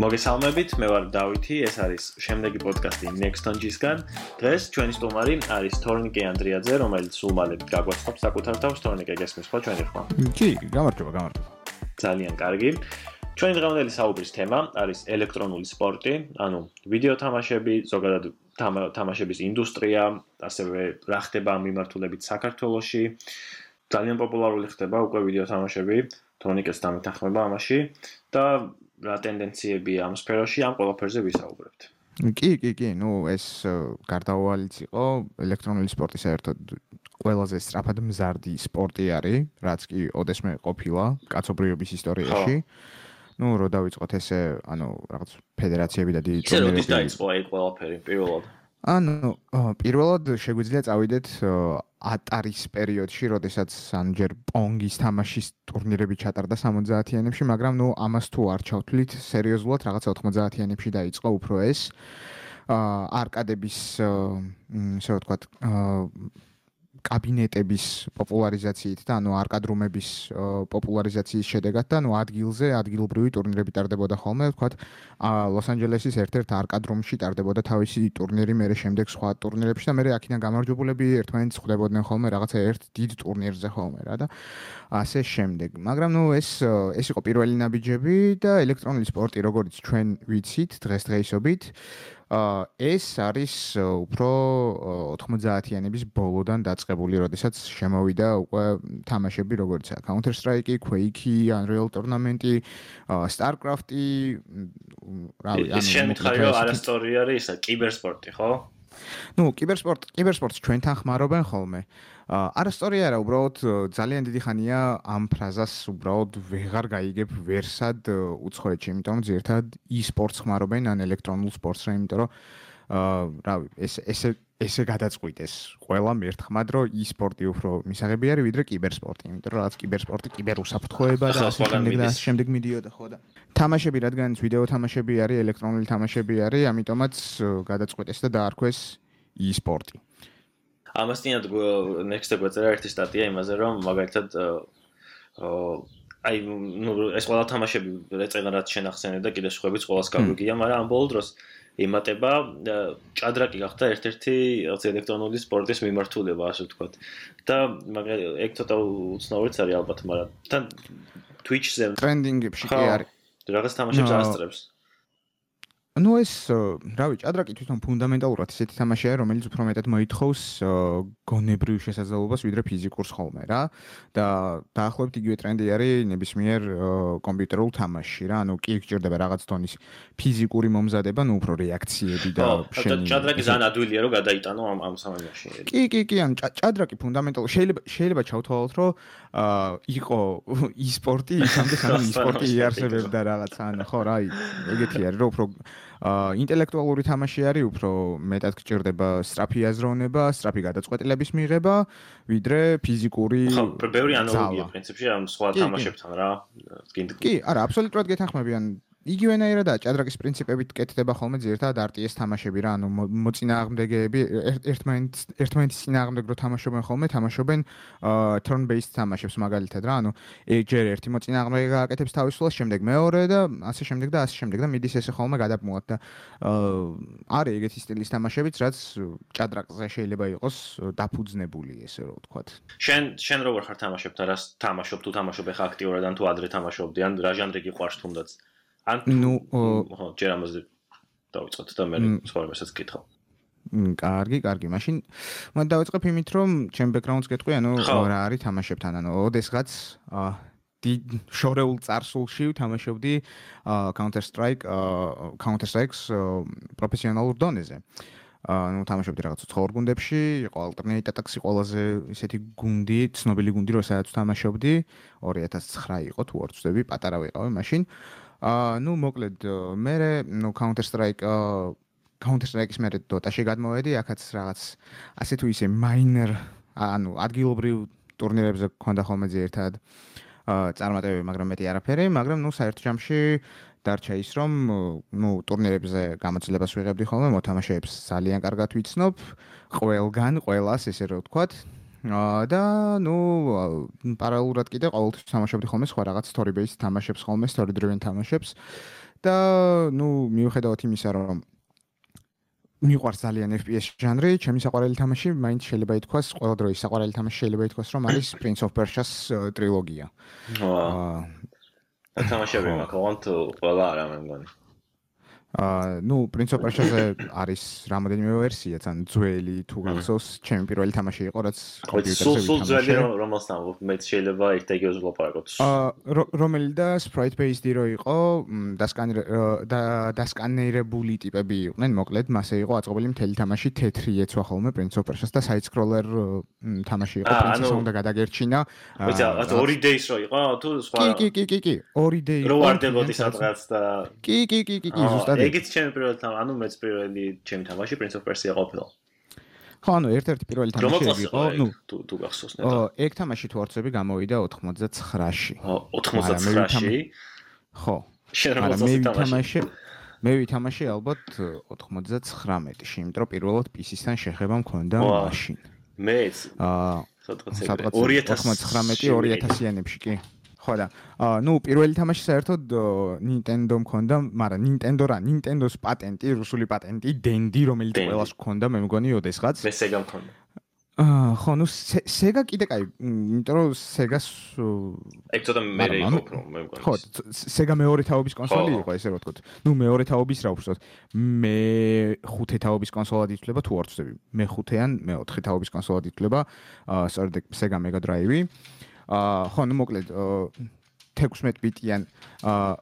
მოგესალმებით, მე ვარ დავითი, ეს არის შემდეგი პოდკასტი Nextonjis-გან. დღეს ჩვენი სტუმარი არის თორნიკე ანდრიაძე, რომელიც სულ მალე გაგვაცხობს საკუთარ თავს, თორნიკე გესმის ხო ჩვენი ხმა? კი, გამარჯობა, გამარჯობა. ძალიან კარგი. ჩვენი დღევანდელი საუბრის თემა არის ელექტრონული სპორტი, ანუ ვიდეო თამაშები, ზოგადად თამაშების ინდუსტრია, ასევე რა ხდება ამ მიმართულებით საქართველოში. ძალიან პოპულარული ხდება უკვე ვიდეო თამაშები, თორნიკეს დამეთანხმება ამაში და რა ტენდენციებია ამ სფეროში, ამ ყველაფერზე ვისაუბრებთ. კი, კი, კი, ну ეს გარდაუვალიც იყო ელექტრონული სპორტი საერთოდ ყველაზე სწრაფად მზარდი სპორტი არის, რაც კი ოდესმე ყოფილა კაცობრიობის ისტორიაში. ну, რო დავიწყოთ ესე, ანუ რაღაც ფედერაციები და დიდი ტურნირები. ეს როდის დაიწყო აი ყველაფერი პირველად? ანუ პირველად შეგვიძლია წავიდეთ ატარის პერიოდში, როდესაც ანჯერ პონგის თამაშის ტურნირები ჩატარდა 70-იანებში, მაგრამ ნუ ამას თუ არ ჩავთვლით, სერიოზულად რაღაცა 90-იანებში დაიწყო უფრო ეს არკადების ესე ვთქვათ კაბინეტების პოპულარიზაციით და ანუ არკადრუმების პოპულარიზაციის შედეგად და ანუ ადგილზე ადგილობრივი ტურნირები ტარდებოდა ხოლმე, ვთქვათ, ლოს-ანჯელესის ერთ-ერთ არკადრუმში ტარდებოდა თავისი ტურნირი, მერე შემდეგ სხვა ტურნირებში და მერე აქედან გამარჯვებულები ერთმანეთს ხვდებოდნენ ხოლმე რაღაცა ერთ დიდ ტურნირზე ხოლმე რა და ასე შემდეგ. მაგრამ ნუ ეს ეს იყო პირველი ნაბიჯები და ელექტრონული სპორტი, როგორც ჩვენ ვიცით დღესდღეობით, ეს არის უფრო 90-იანების ბოლოდან დაწყებული, როდესაც შემოვიდა უკვე თამაშები, როგორიცაა Counter Strike, Quake, Unreal Tournament, StarCraft, რა ვიცი, ანუ შემითხარი რომ არასწორი არის ისა, კიბერსპორტი, ხო? ну, კიბერსპორტ, კიბერსპორტს ჩვენთან ხმარობენ ხოლმე. აა არასტორია არა უბრალოდ ძალიან დიდი ხანია ამ ფრაზას უბრალოდ ვეღარ გაიგებ ვერსად უცხოეთში იმიტომ რომ ზერთად e-sports ხმარობენ ან ელექტრონულ სპორტს რა იმიტომ რომ რა ეს ესე ესე გადაწყვიტეს ყველა მერთხმად რომ e-sporti უფრო მისაღები არის ვიდრე კიბერსპორტი იმიტომ რომ რაც კიბერსპორტი კიბერუსაფრთხოება და ასე შემდეგ და ასე შემდეგ მიდიოდა ხო და თამაშები რადგან ვიდეო თამაშები არის ელექტრონული თამაშები არის ამიტომაც გადაწყვიტეს და დაარქვეს e-sporti ამასთანავე next ეგვეწერა ერთი სტატია იმაზე რომ მაგალითად აი ნუ ეს ყველა თამაშები რეწენა რაც შენახსენე და კიდე სხვაებიც ყოველს გაგვიგია მაგრამ ამ ბოლო დროს იმატება ჭადრაკი გახდა ერთ-ერთი რაღაც ელექტრონული სპორტის მიმართულება ასე ვთქვათ. და მაგალითად ეგ ცოტა უცნაურიც არის ალბათ მაგრამ თან Twitch-ზე ტრენდინგებში კი არის. რაღაც თამაშებს ასწრებს ну ეს რავი ჭადრაკი თვითონ ფუნდამენტალურად ისეთი თამაშია რომელიც უფრო მეტად მოითხოვს გონებრივ შესაძლებლობას ვიდრე ფიზიკურს ხოლმე რა და დაახლოებით იგივე ტრენდი არის ნებისმიერ კომპიუტერულ თამაშში რა ანუ კი გჭირდება რაღაც დონის ფიზიკური მომზადება ну უფრო რეაქციები და შენი ჭადრაკი ძალიან ადვილია რომ გადაიტანო ამ ამ სამეცნიერში კი კი კი ან ჭადრაკი ფუნდამენტალურად შეიძლება შეიძლება ჩავთვალოთ რომ იყო e-sport-ი ისამდე სანამ e-sport-ი იარსებებდა რაღაცა ან ხო რა ეგეთი არის რომ უფრო აა ინტელექტუალური თამაში არის უფრო მეტად გჭირდება სტრაფი აზროვნება, სტრაფი გადაწყვეტილების მიღება, ვიდრე ფიზიკური ხო, ბევრი ანალოგია პრინციპში ამ სხვა თამაშებთან რა. კი, არა, აბსოლუტურად გეთანხმებიან იგივენაირადაა ჭადრაკის პრინციპებით კეთდება ხოლმე ძირთად RTS თამაშები რა, ანუ მოწინააღმდეგეები ერთმანეთს ერთმანეთის წინააღმდეგ რო თამაშობენ ხოლმე, თამაშობენ turn based თამაშებს მაგალითად რა, ანუ ჯერ ერთი მოწინააღმდეგე გააკეთებს თავის სულას, შემდეგ მეორე და ასე შემდეგ და ასე შემდეგ და მიდის ესე ხოლმე გადაბმულად და არის ეგეთი სტილის თამაშებიც, რაც ჭადრაკზე შეიძლება იყოს დაფუძნებული, ესე რომ ვთქვათ. შენ შენ როგორ ხარ თამაშებთან, რას თამაშობ თუ თამაშობ ახლა აქტიურად ან თუ ადრე თამაშობდი ან რა ჟანრი გიყვარს თუნდაც? ან ნუ ხო ჯერ ამაზე დავიწყოთ და მე სხვა რასაც გითხავ. კარგი, კარგი. მაშინ მე დავიწყებ იმით, რომ ჩემ ბექგრაუნდს გეტყვი, ანუ რა არის თამაშებთან, ანუ ოდესღაც შორეულ წარსულში თამაშობდი Counter Strike Counter Strike-ს პროფესიონალურ დონეზე. ანუ თამაშობდი რაღაც უცხოურ გუნდებში, იყო ალტერნატივ ატაქსი ყველაზე ისეთი გუნდი, ცნობილი გუნდი, რომ სადაც თამაშობდი 2009 იყო თუ არ ვცდები, პატარა ვიყავი მაშინ. აა ნუ მოკლედ მე ნუ Counter Strike აა Counter Strike-ის მე Dota-ში გადმოვედი, ახაც რაღაც ასე თუ ისე minor ანუ ადგილობრივ ტურნირებზე გქონდა ხოლმე ერთად წარმატებები, მაგრამ მეტი არაფერი, მაგრამ ნუ საერთო ჯამში დარჩა ის რომ ნუ ტურნირებზე გამოძლებას ვიღებდი ხოლმე, მოთამაშეებს ძალიან კარგად ვიცნობ, ყველგან, ყველას ესე რომ ვთქვათ, და ნუ პარალელურად კიდე ყოველთვის თამაშობდი ხოლმე სხვა რაღაც story based თამაშებს ხოლმე story driven თამაშებს და ნუ მიუხედავად იმისა, რომ მიყვარს ძალიან FPS ჟანრი, ჩემი საყვარელი თამაში მაინც შეიძლება ითქვას, ყველა დროის საყვარელი თამაში შეიძლება ითქვას, რომ არის Prince of Persia-ს ტრილოგია. აა თამაშები მაქვს, ყველა არა მე მგონი. აა ნუ Persia-ზე არის რამოდენიმე ვერსია, თან ძველი თუ გახსოვს, ჩემი პირველი თამაში იყო, რაც კომპიუტერზე ვითამაშე. სულ ძველი რომელსთან მე შეიძლება ერთად ვზლაპარაკოთ. აა რომელი და sprite based რო იყო, დასკანერებული ტიპები იყვნენ, მოკლედ, მასე იყო აწყობილი მთელი თამაში თეთრი ეცვა ხოლმე Persia-ს და side scroller თამაში იყო, პრინცესა უნდა გადაგერჩინა. აა ორი days რო იყო, თუ სხვა კი კი კი კი კი, ორი days. რო ვარდებოდი სადღაც და კი კი კი კი კი, ზუსტად ეგეც ჩემი პირველი თამაში, ანუ მეც პირველი ჩემი თამაში Prince of Persia ყოფილა. ხო, ანუ ერთ-ერთი პირველი თამაში იყო, ნუ თუ თუ გახსოვს ნეტა. ო, ეგ თამაში თუ არცები გამოვიდა 99-ში. ო, 99-ში? ხო. შენ რა თამაში? მე ვითამაში ალბათ 99-ში, იმიტომ რომ პირველად PC-სთან შეხება მქონდა მაშინ. მეც. აა, სადღაც 2019-2000-იანებში კი. ხო და ნუ პირველი თამაში საერთოდ Nintendo მქონდა, მაგრამ Nintendo რა, Nintendo-ს პატენტი, რუსული პატენტი, Dendy, რომელიც ყველას მქონდა, მე მგონი ოდესღაც. მე Sega მქონდა. აა ხო, ნუ Sega კიდე კაი, იმიტომ რომ Sega-ს ეგ ცოტა მე იყო უფრო, მე მგონი. ხო, Sega მეორე თაობის კონსოლი იყო, ესე რომ ვთქვათ. ნუ მეორე თაობის რა უბრალოდ. მე ხუთე თაობის კონსოლად ითვლება თუ არ ვწდები. მე ხუთე ან მე ოთხე თაობის კონსოლად ითვლება. აა სწორედ Sega Mega Drive-ი. აა ხო ნუ მოკლედ 16 ბიტიან აა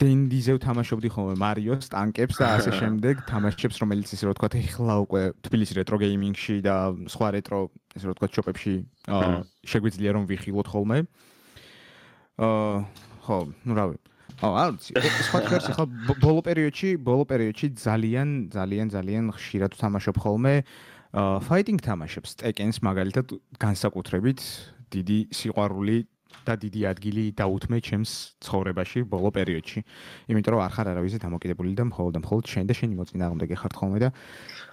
დენდიზე ვთამაშობდი ხოლმე მარიოს, ტანკებს და ასე შემდეგ თამაშებს, რომელიც ისე რომ ვთქვათ, ეხლა უკვე თბილისის რეტრო გეიმინგში და სხვა რეტრო ესე რომ ვთქვათ შოპებში აა შეგვიძლია რომ ვიხილოთ ხოლმე. აა ხო, ნუ რავი. აა არც სხვა ფერს ახლა ბოლო პერიოდში, ბოლო პერიოდში ძალიან ძალიან ძალიან ხშირად ვთამაშობ ხოლმე აა ფაიტინგ თამაშებს, ტეკენს მაგალითად განსაკუთრებით დიდი სიყვარული და დიდი ადგილი დაუთმე ჩემს ცხოვრებაში ბოლო პერიოდში. იმიტომ რომ არ ხარ არავის დამოკიდებული და მხოლოდ და მხოლოდ შენ და შენი მოწინააღმდეგე ხარ ხოლმე და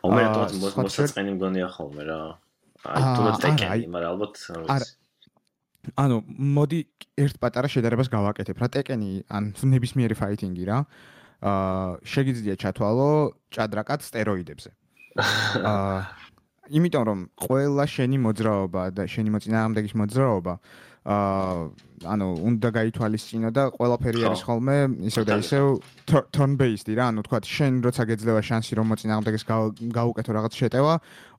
ომე რატომ მოსაწყენი მგონია ხოლმე რა. აი თუ ტეკენი, მაგრამ ალბათ ანუ მოდი ერთ პატარა შედარებას გავაკეთებ რა ტეკენი ან ნებისმიერი ფაითინგი რა. აა შეგიძლია ჩათვალო ჭადრაკად სტეროიდებზე. აა იმიტომ რომ ყველა შენი მოძრაობა და შენი მოწინააღმდეგის მოძრაობა აა ანუ უნდა გაითვალისწინო და ყველაფერი არის ხოლმე ისევ და ისევ turn based რა. ანუ თქვა შენ როცა გეძლევა შანსი რომ მოწინააღმდეგეს გაუკეთო რაღაც შეტევა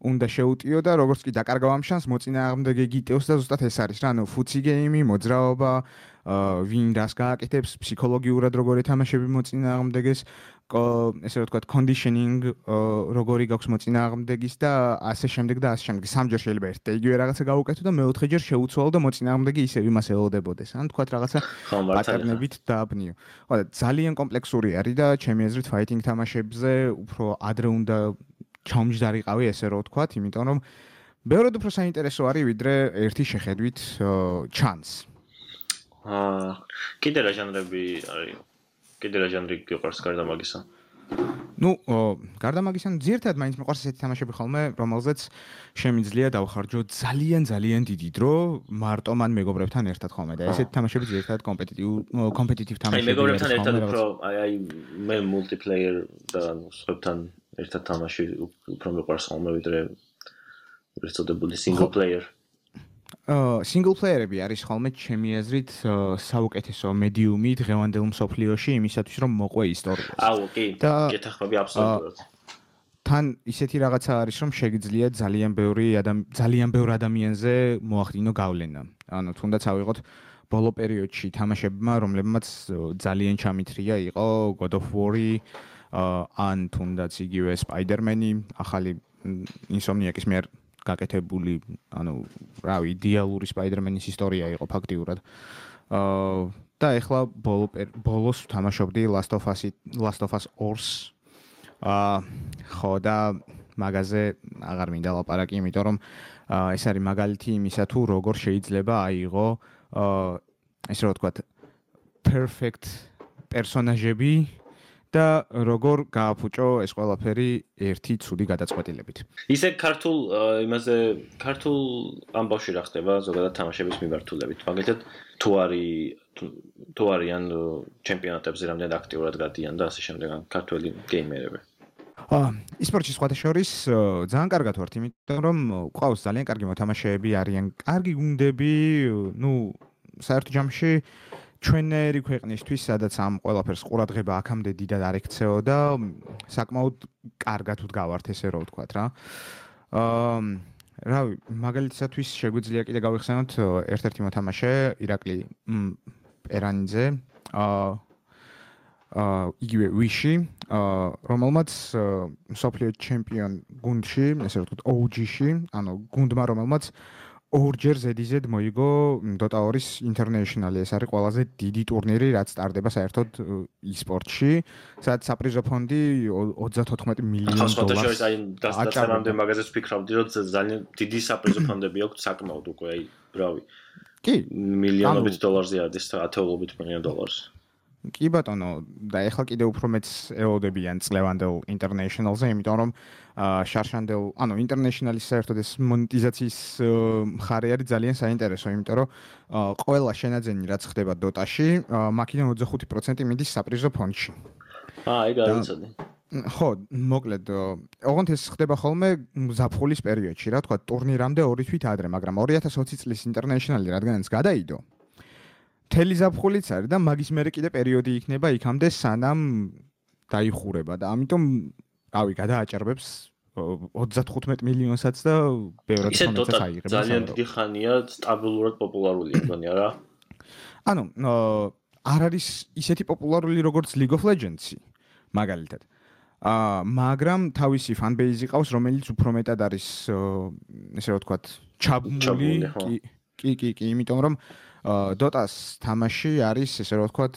უნდა შეუტიო და როგორც კი დაკარგავ ამ შანს მოწინააღმდეგე გიტევს და ზუსტად ეს არის რა. ანუ ფუცი გეიმი მოძრაობა აა ვინ დას გააკეთებს ფსიქოლოგიურად როგორი თამაშები მოწინააღმდეგეს ესე ვთქვათ conditioning როგორი გაქვს მოწინააღმდეგის და ასე შემდეგ და ასე შემდეგ. სამჯერ შეიძლება ერთ და იგივე რაღაცა გაუკეთო და მეოთხეჯერ შეუცვალო და მოწინააღმდეგე ისევ იმას ელოდებოდეს. ან თქვათ რაღაცა პატერნებით დააბნიო. ხო და ძალიან კომპლექსური არის და ჩემი აზრით fighting თამაშებზე უფრო ადრე უნდა ჩამჯდარიყავი ესე რომ ვთქვათ, იმიტომ რომ ბევრად უფრო საინტერესო არის ვიდრე ერთი შეხედვით ჩანს. აა კიდე რა ჟანრები არის კიდე რა ჟანრი გიყვარს გარდა მაგისა? ну, გარდა მაგისა, ძირთად მაინც მეყვარს ესეთი თამაშები ხოლმე, რომელზეც შემიძლია დავხარჯო ძალიან ძალიან დიდი დრო მარტო მან მეგობრებთან ერთად ხოლმე და ესეთი თამაშები ძირთად კომპეტიტივ კომპეტიტივ თამაშები. აი მეგობრებთან ერთად უფრო აი აი მე მულტიპლეიერ და სხვებთან ერთად თამაში უფრო მეყვარს ხოლმე ვიდრე რესტოდებული single player. Single player-ები არის ხოლმე ჩემი აზრით საუკეთესო მედიუმი დღევანდელ მსოფლიოში იმისათვის რომ მოყვე ისტორიას. აუ კი, გეთახმები აბსოლუტურად. თან ისეთი რაღაცა არის რომ შეიძლება ძალიან ბევრი ადამი ძალიან ბევრ ადამიანზე მოახდინო გავლენა. ანუ თუნდაც ავიღოთ ბოლო პერიოდში თამაშებმა რომლებმაც ძალიან ჩამithრია იყო God of War-ი ან თუნდაც იგივე Spider-Man-ი, ახალი Insomniac-ის მიერ გაკეთებული, ანუ რავი, იდეალური სპაიდერმენის ისტორია იყო ფაქტიურად. აა და ეხლა ბოლო ბოლოს თამაშობდი Last of Us Last of Us 2-ს. აა ხო და მაგაზე აღარ მინდა ლაპარაკი, იმიტომ რომ აა ეს არის მაგალითი იმისა თუ როგორ შეიძლება აიღო აა ესე რომ ვთქვათ perfect პერსონაჟები და როგორ გააფუჭო ეს ყველაფერი ერთი ცუდი გადაწყვეტილებით. ისე ქართულ იმაზე ქართულ ამბავში რა ხდება ზოგადად თამაშების მიმართულებით. მაგალითად თუ არის თუ არიან ჩემპიონატებზე რამდენად აქტიურად გადიან და ასე შემდეგ ქართველი გეიმერები. ისპორტის სხვათა შორის ძალიან კარგად ვართ, იმიტომ რომ ყავს ძალიან კარგი მოთამაშეები არიან, კარგი გუნდები, ну, საერთო ჯამში ჩვენერი ქვეყნისთვის, სადაც ამ ყველაფერს ყურადღება აქამდე დიდად არ ექცეოდა, საკმაოდ კარგად ვდგავართ ესე რომ ვთქვა რა. აა რავი, მაგალითისათვის შეგვიძლია კიდე გავიხსენოთ ერთ-ერთი მოთამაშე, ირაკლი პერანიძე. აა აა იგივე ვიში, აა რომელმაც სოფლიო ჩემპიონ გუნდში, ესე ვთქვათ, OG-ში, ანუ გუნდმა რომელმაც ორჯერ ZZ მოიგო Dota 2-ის International-ი. ეს არის ყველაზე დიდი ტურნირი, რაც სტარდება საერთოდ e-sport-ში, სადაც საპრიზო ფონდი 34 მილიონი დოლარს. აი, დასწრამდე მაგაზეც ვფიქრავდი, რომ ძალიან დიდი საპრიზო ფონდები აქვს საკმაოდ უკვე, აი, ბრავი. კი, მილიონობით დოლარზე არის, ათეულობით მილიონ დოლარს. კი ბატონო, და ეხლა კიდე უფრო მეც ელოდებიან წლევანდელ International-ზე, იმიტომ რომ შარშანდელ, ანუ International-ის საერთოდ ეს მონეტიზაციის მხარე არის ძალიან საინტერესო, იმიტომ რომ ყველა შენაძენი რაც ხდება Dota-ში, მაქინე 25% მიდის საპრიზო ფონდში. აა, ეგ არიცოდი. ხო, მოკლედ, ოღონდ ეს ხდება ხოლმე ზაფხულის პერიოდში, რა თქვა, ტურნირამდე ორი თვით ადრე, მაგრამ 2020 წლის International-ი რადგანაც გადაიდო, მთელი ზაფხულიც არის და მაგის მერე კიდე პერიოდი იქნება იქამდე სანამ დაიხურება და ამიტომ რავი გადააჭერბებს 35 მილიონსაც და ბევრად ხომეცაც აიღებს ძალიან დიდი ხანია სტაბილურად პოპულარული მგონია რა ანუ არ არის ისეთი პოპულარული როგორც League of Legends-ი მაგალითად. აა მაგრამ თავისი ფანბეიზი ყავს რომელიც უფრო მეტად არის ესე რა ვთქვათ ჩაბმული კი კი კი კი იმიტომ რომ Dota-ს თამაში არის ესე რა ვთქვათ,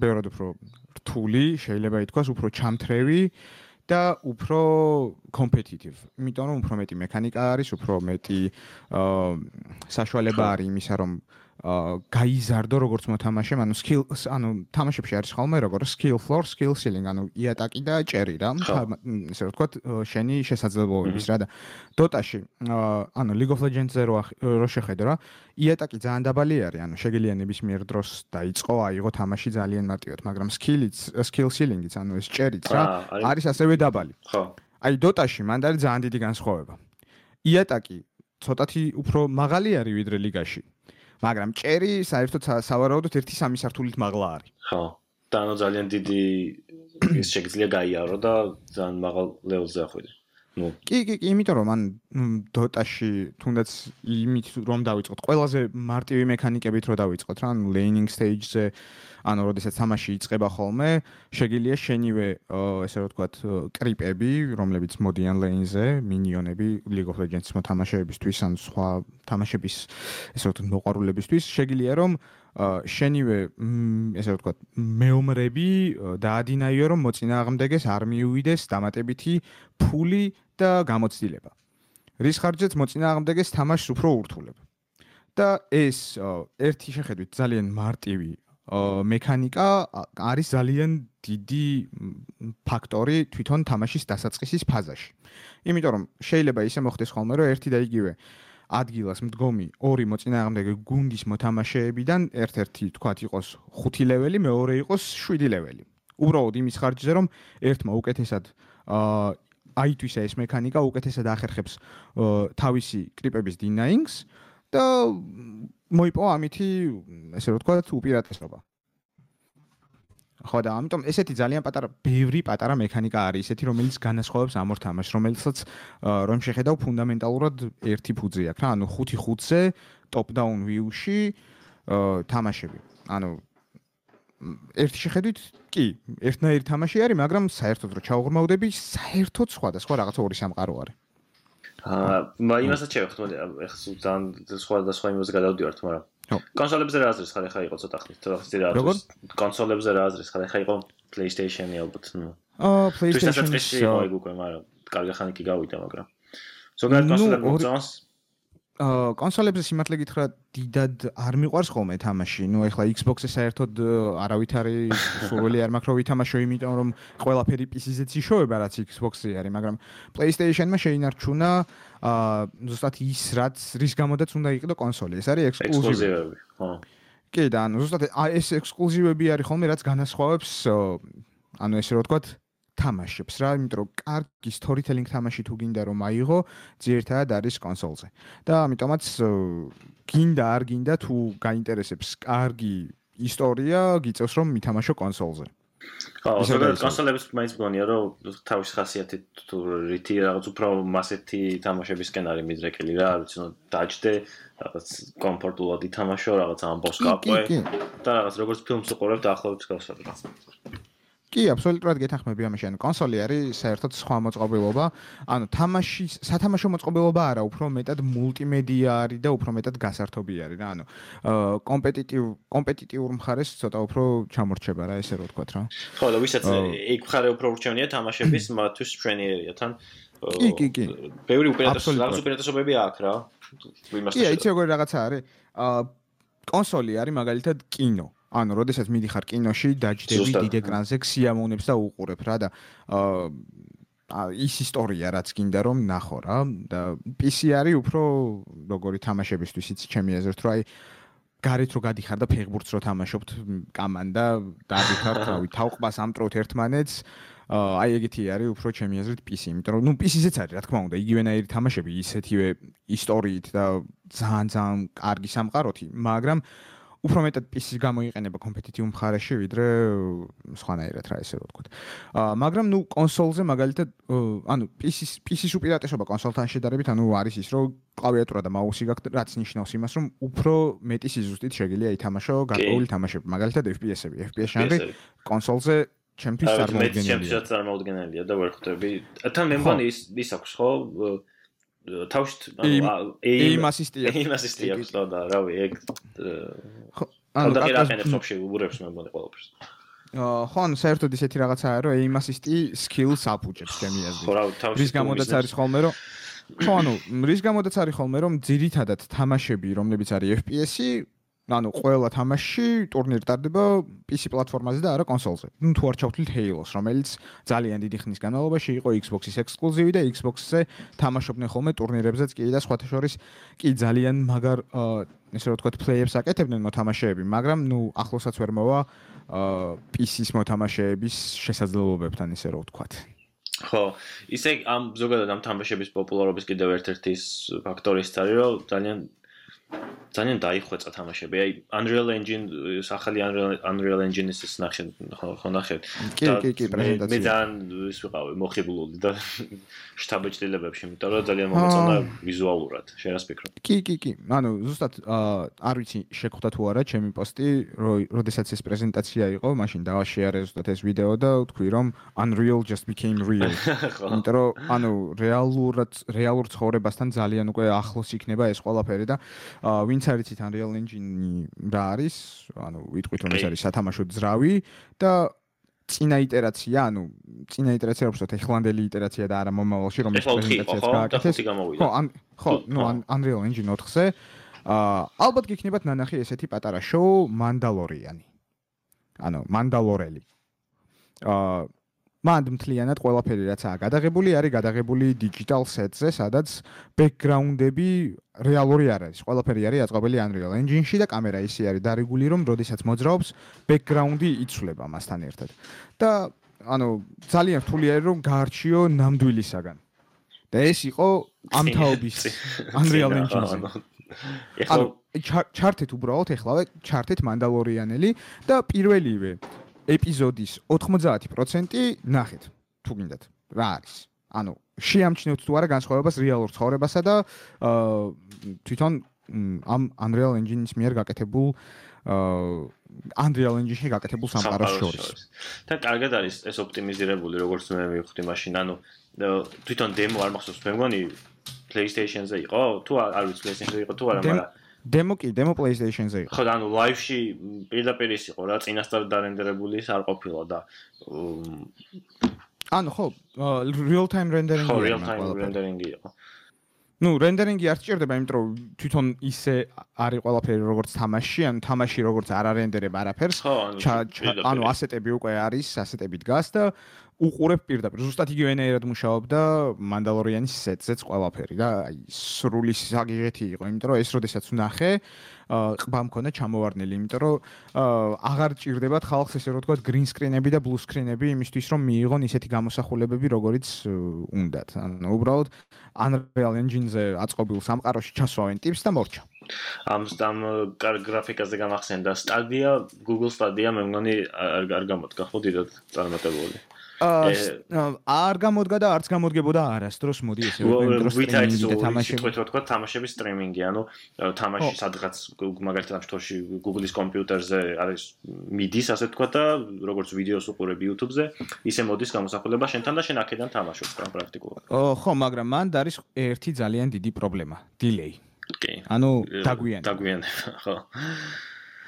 ბევრად უფრო რთული, შეიძლება ითქვას, უფრო ჩამთრევი და უფრო competitive. იმიტომ რომ უფრო მეტი მექანიკა არის, უფრო მეტი აა საშუალება არის იმისა, რომ გაიზარდო როგორც მოთამაშე, ანუ skills, ანუ თამაშებში არის ხოლმე როგორც skill floor, skill ceiling, ანუ იატაკი და ჭერი რა. ესე რომ ვთქვათ, შენი შესაძლებლობების რა და Dota-ში, ანუ League of Legends-ზე რო რო შეხედო რა, იატაკი ძალიან დაბალი არის, ანუ შეგიძლიანების მიერ დროს დაიწყო, აიღო თამაში ძალიან მარტივად, მაგრამ skill-იც, skill ceiling-იც, ანუ ეს ჭერიც რა, არის ასევე დაბალი. ხო. აი Dota-ში მანდ არის ძალიან დიდი განსხვავება. იატაკი ცოტათი უფრო მაღალი არის ვიდრე ლიგაში. მაგრამ ჭერი საერთოდ სავარაუდოდ 1-3 სართულით მაღლა არის. ხო. და ანუ ძალიან დიდი ის შეიძლება გაიარო და ძალიან მაღალ ლეველზე ახვიდე. ნუ კი კი კი, იმიტომ რომ ან დოტაში თუნდაც იმით რომ დავიწყოთ, ყველაზე მარტივი მექანიკებით რომ დავიწყოთ რა, ანუ ლეინინგ სტეიჯზე ანუ როდესაც თამაში იწყება ხოლმე, შეგიძლია შენივე ესე რომ ვთქვათ, კრიპები, რომლებიც მოდიან ლეინზე, მინიონები League of Legends მოთამაშეებისთვის ან სხვა თამაშების ესე რომ ვთქვათ, მოყვარულებისთვის, შეგიძლია რომ შენივე ესე რომ ვთქვათ, მეომრები დაადინაიო რომ მოწინააღმდეგეს არ მიუვიდეს დამატებითი ფული და გამოცდილება. რის ხარჯზეც მოწინააღმდეგეს თამაშს უფრო ურთულებ. და ეს ერთი შეხედვით ძალიან მარტივი მექანიკა არის ძალიან დიდი ფაქტორი თვითონ თამაშის დასაწყისის ფაზაში. იმიტომ რომ შეიძლება ისე მოხდეს ხოლმე, რომ ერთი და იგივე ადგილას მდგომი ორი მოწინააღმდეგე გუნდის მოთამაშეებიდან ერთ-ერთი თქვათ იყოს 5 ლეველი, მეორე იყოს 7 ლეველი. უბრალოდ იმის ხარჯზე რომ ერთმა უკეთესად აა აითვისა ეს მექანიკა უკეთესად ახერხებს თავისი კრიპების დინაინგს და მოიპოვა ამითი ესე რომ ვთქვა უპირატესობა. ხო და ამიტომ ესეთი ძალიან პატარა ბევრი პატარა მექანიკა არის ესეთი რომელიც განასხვავებს ამ ორ თამაშს რომელსაც რომ შეხედავ ფუნდამენტალურად ერთი ფუძე აქვს რა ანუ 5-5-ზე top down view-ში თამაშები ანუ ერთი შეხედვით კი ერთნაირი თამაში არის მაგრამ საერთოდ რო ჩაუღრმავდები საერთოდ სხვა და სხვა რაღაცა ორი სამყარო არის აა იმასაც შევხვდით, მოდი ეხლა ძალიან სხვა და სხვა იმას გადავდივართ, მაგრამ კონსოლებზე რა აზრის ხარ ეხლა იყო ცოტა ხნით, ცოტა ხნით რა აზრის? კონსოლებზე რა აზრის ხარ ეხლა იყო PlayStation-ი ალბათ, ნუ. აა PlayStation-ი იყო უკვე, მაგრამ კარგი ხანი კი გავიდა, მაგრამ ზოგადად კონსოლები მოწონს? კონსოლებზე სიმართლე გითხრა, დიდად არ მიყვარს ხოლმე თამაში. ნუ ეხლა Xbox-ზე საერთოდ არავით არის სურვილი არ მაქვს რომ ვითამაშო, იმიტომ რომ ყველაფერი PC-ზეც იშოვება, რაც Xbox-ზე არის, მაგრამ PlayStation-მა შეინარჩუნა აა ზუსტად ის, რაც რის გამოდაც უნდა იყიდო კონსოლი. ეს არის ექსკლუზივები. ხო. კი, და ანუ ზუსტად ეს ექსკლუზივები არის ხოლმე, რაც განასხვავებს ანუ ესე რომ ვთქვათ თამაშებს რა, იმიტომ რომ კარგი storytelling თამაში თუ გინდა რომ აიღო, ძირთადად არის კონსოლზე. და ამიტომაც გინდა არ გინდა თუ გაინტერესებს კარგი ისტორია, გიწევს რომ მითამაშო კონსოლზე. ხო, ზოგადად კონსოლების მაინც მგონია რომ თავის ხასიათით თუ რითი რაღაც უფრო მასეთი თამაშებისკენ არის მიდრეკილი რა, არ ვიცი, დაჭდე რაღაც კომფორტულად ითამაშო, რაღაც ამბოს გაყვე და რაღაც როგორც ფილმს უყურებ დაახლოებით გავსად რა. კი, აბსოლუტურად გეთანხმები ამაში. ანუ კონსოლი არის საერთოდ სხვა მოწყობილობა. ანუ თამაში, სათამაშო მოწყობილობა არა, უფრო მეტად მულტიმედია არის და უფრო მეტად გასართობი არის რა. ანუ კომპეტიტივ კომპეტიტიურ მხარეს ცოტა უფრო ჩამორჩება რა, ესე რომ ვთქვათ რა. ხო, და ვისაც ეგ მხარე უფრო ურჩევნია თამაშების, მათთვის ჩვენიერია თან. კი, კი, კი. ბევრი უპირატესობა, რაღაც უპირატესობები აქვს რა. კი, იცი როგორ რაღაცა არის. აა კონსოლი არის მაგალითად კინო. ანუ, როდესაც მიდიხარ კინოში, დაჯდები დიდ ეკრანზე, ქსიამოვნებს და უყურებ რა და აა ის ისტორია რაც გინდა რომ ნახო რა და PC არის უფრო როგორი თამაშებისთვის იცი ჩემი აზრით რომ აი გარეთ რო გადიხარ და ფეხბურთს რო თამაშობთ კამანდა დაგიხართ რავი თავყბას ამტროთ ერთმანეთს აი ეგეთი არის უფრო ჩემი აზრით PC იმიტომ რომ ნუ PC-ზეც არის რა თქმა უნდა იგივენაირი თამაშები ისეთივე ისტორიით და ძალიან ძალიან კარგი სამყაროთი მაგრამ უფრო მეტად PC-ს გამოიყენება კომპეტიტიულ მხარეში ვიდრე სხვანაირად რა ესე ვთქვათ. აა მაგრამ ნუ კონსოლზე მაგალითად ანუ PC-ს PC-ს უპირატესობა კონსოლთან შედარებით ანუ არის ის რომ კლავიატურა და მაუსი გაქვს რაც ნიშნავს იმას რომ უფრო მეტი სიზუსტით შეგიძლია ითამაშო გარკვეული თამაშები მაგალითად FPS-ები FPS ჟანრი კონსოლზე ჩემთვის წარმოუდგენელია. ჩემთვის წარმოუდგენელია და ვერ ხვდები. თან მე მგონი ის ის აქვს ხო თავშთ ანუ aim assist-ია. aim assist-ია ხო და რავი ეგ ანუ და რაღაცა ფოფში უბურებს მე მომდე ყველაფერს. ხო ანუ საერთოდ ისეთი რაღაცაა რომ aim assist-ი skills აპუჭებს ჩემი აზრით. ხო რავი თავში რის გამოდაც არის ხოლმე რომ ხო ანუ რის გამოდაც არის ხოლმე რომ ძირითადად თამაშები რომლებიც არის FPS-ი ანუ ყველა თამაში ტურნირი ტარდება PC პლატფორმაზე და არა კონსოლზე. ნუ თუ არ ჩავთვლით Halo-ს, რომელიც ძალიან დიდი ხნის განმავლობაში იყო Xbox-ის ექსკლუზივი და Xbox-ზე თამაშობდნენ ხოლმე ტურნირებზეც კი და სხვათა შორის კი ძალიან მაგარ ესე რომ ვთქვათ play-ებს აკეთებდნენ მოთამაშეები, მაგრამ ნუ ახლოსაც ვერ მოვა PC-ის მოთამაშეების შესაძლებლობებთან ესე რომ ვთქვათ. ხო, ისე ამ ზოგადად ამ თამაშების პოპულარობის კიდევ ერთ-ერთი ფაქტორი ის არის, რომ ძალიან ძალიან დაიხვეწა თამაშები. აი Unreal Engine სახალი Unreal Engine-ის ის ნახე ხო ნახე. კი კი კი პრეზენტაცია. მე ძალიან ის ვიყავი მოხიბლული და შტაბეჭდილებებში, იმიტომ რომ ძალიან მომეწონა ვიზუალურად. შენ რას ფიქრობ? კი კი კი. ანუ ზუსტად არ ვიცი შეგხვდა თუ არა ჩემი პოსტი, როდესაც ეს პრეზენტაცია იყო, მაშინ დავაშეარე ზუსტად ეს ვიდეო და ვთქვი რომ Unreal just became real. იმიტომ რომ ანუ რეალურად რეალურ ცხოვრებასთან ძალიან უკვე ახლოს იქნება ეს ყველაფერი და ვინც არიცით Unreal Engine რა არის, ანუ ვიტყვით რომ ეს არის სათამაშო ძრავი და წინა იტერაცია, ანუ წინა იტერაცია უბრალოდ ეხლანდელი იტერაცია და არა მომავალში რომელიც პრეზენტაციაც გააკეთეს. ხო, ან ხო, ნუ Unreal Engine 4-ზე აა ალბათ გიქნებათ ნანახი ესეთი პატარა შოუ Mandalorian-ი. ანუ Mandaloreli. აა მანდ მთლიანად ყველაფერი რაცაა გადაღებული არის გადაღებული digital set-ზე, სადაც background-ები რეალური არ არის. ყველაფერი არის აწყობილი Unreal Engine-ში და კამერა ისე არის დარეგული, რომ როდესაც მოძრაობს, background-ი იცვლება მასთან ერთად. და ანუ ძალიან რთული არის რომ გაარჩიო ნამდვილისაგან. და ეს იყო ამ თაობის Unreal Engine-ზე. ეხლა ჩარტეთ უბრალოდ ეხლავე ჩარტეთ Mandalorian-ელი და პირველივე ეპიზოდის 90% ნახეთ თუ გინდათ რა არის. ანუ შეამჩნევთ თუ არა განსხვავებას რეალურ ცხოვრებასა და თვითონ ამ Unreal Engine-ის მიერ გაკეთებულ Unreal Engine-ში გაკეთებულ სამყაროს შორის. და კარგად არის ეს ოპტიმიზირებული როგორც მე მივხვდი მაშინ. ანუ თვითონ demo არ მახსოვს მე მგონი PlayStation-ზე იყო თუ არ ვიცი PlayStation-ზე იყო თუ არა მაგრამ demo კი demo PlayStation-ზე იყო. ხო და ანუ live-ში პირდაპირ ის იყო რა, წინასწარ დარენდერებული ის არ ყოფილა და ანუ ხო real time rendering-ი იყო. real time rendering-ი იყო. ну რენდერინგი არ სჭირდება, იმიტომ რომ თვითონ ისე არის ყველაფერი როგორც თამაში, ან თამაში როგორც არ არენდერებ არაფერს. ანუ ასეტები უკვე არის, ასეტები დგას და უყურებ პირდაპირ. ზუსტად იგივენაირად მუშაობდა მანდალორიანის სეტზეც ყველაფერი და აი სრული საგიღეთი იყო, იმიტომ რომ ეს როდესაც ვნახე, ყბა მქონდა ჩამოვარდნილი, იმიტომ რომ აღარ ჭირდებათ ხალხს ესე რომ თქვა green screen-ები და blue screen-ები იმისთვის რომ მიიღონ ისეთი გამოსახულებები, როგორიც უნდათ. ანუ უბრალოდ Unreal Engine-ზე აწყობილ სამყაროში ჩასვავენ ტიპს და მორჩა. ამ ამ გრაფიკაზე გამახსენდა Stadia, Google Stadia მე მგონი არ არ გამოდგა ხო დიდად წარმატებული. არ გამოდგა და არც გამოდგებოდა არასდროს მოდი ესე და თამაშები. თქვით თქვა თამაშების სტრიმინგი ანუ თამაში სადღაც მაგალითად ამ შემთხვევაში Google-ის კომპიუტერზე არის მიდის ასე თქვა და როგორც ვიდეოს უყურებ YouTube-ზე ისე მოდის გამოსახულება შენთან და შენ აქედან თამაშობ პრაქტიკულად. ხო მაგრამ მან არის ერთი ძალიან დიდი პრობლემა delay. კი. ანუ დაგვიანება. დაგვიანება ხო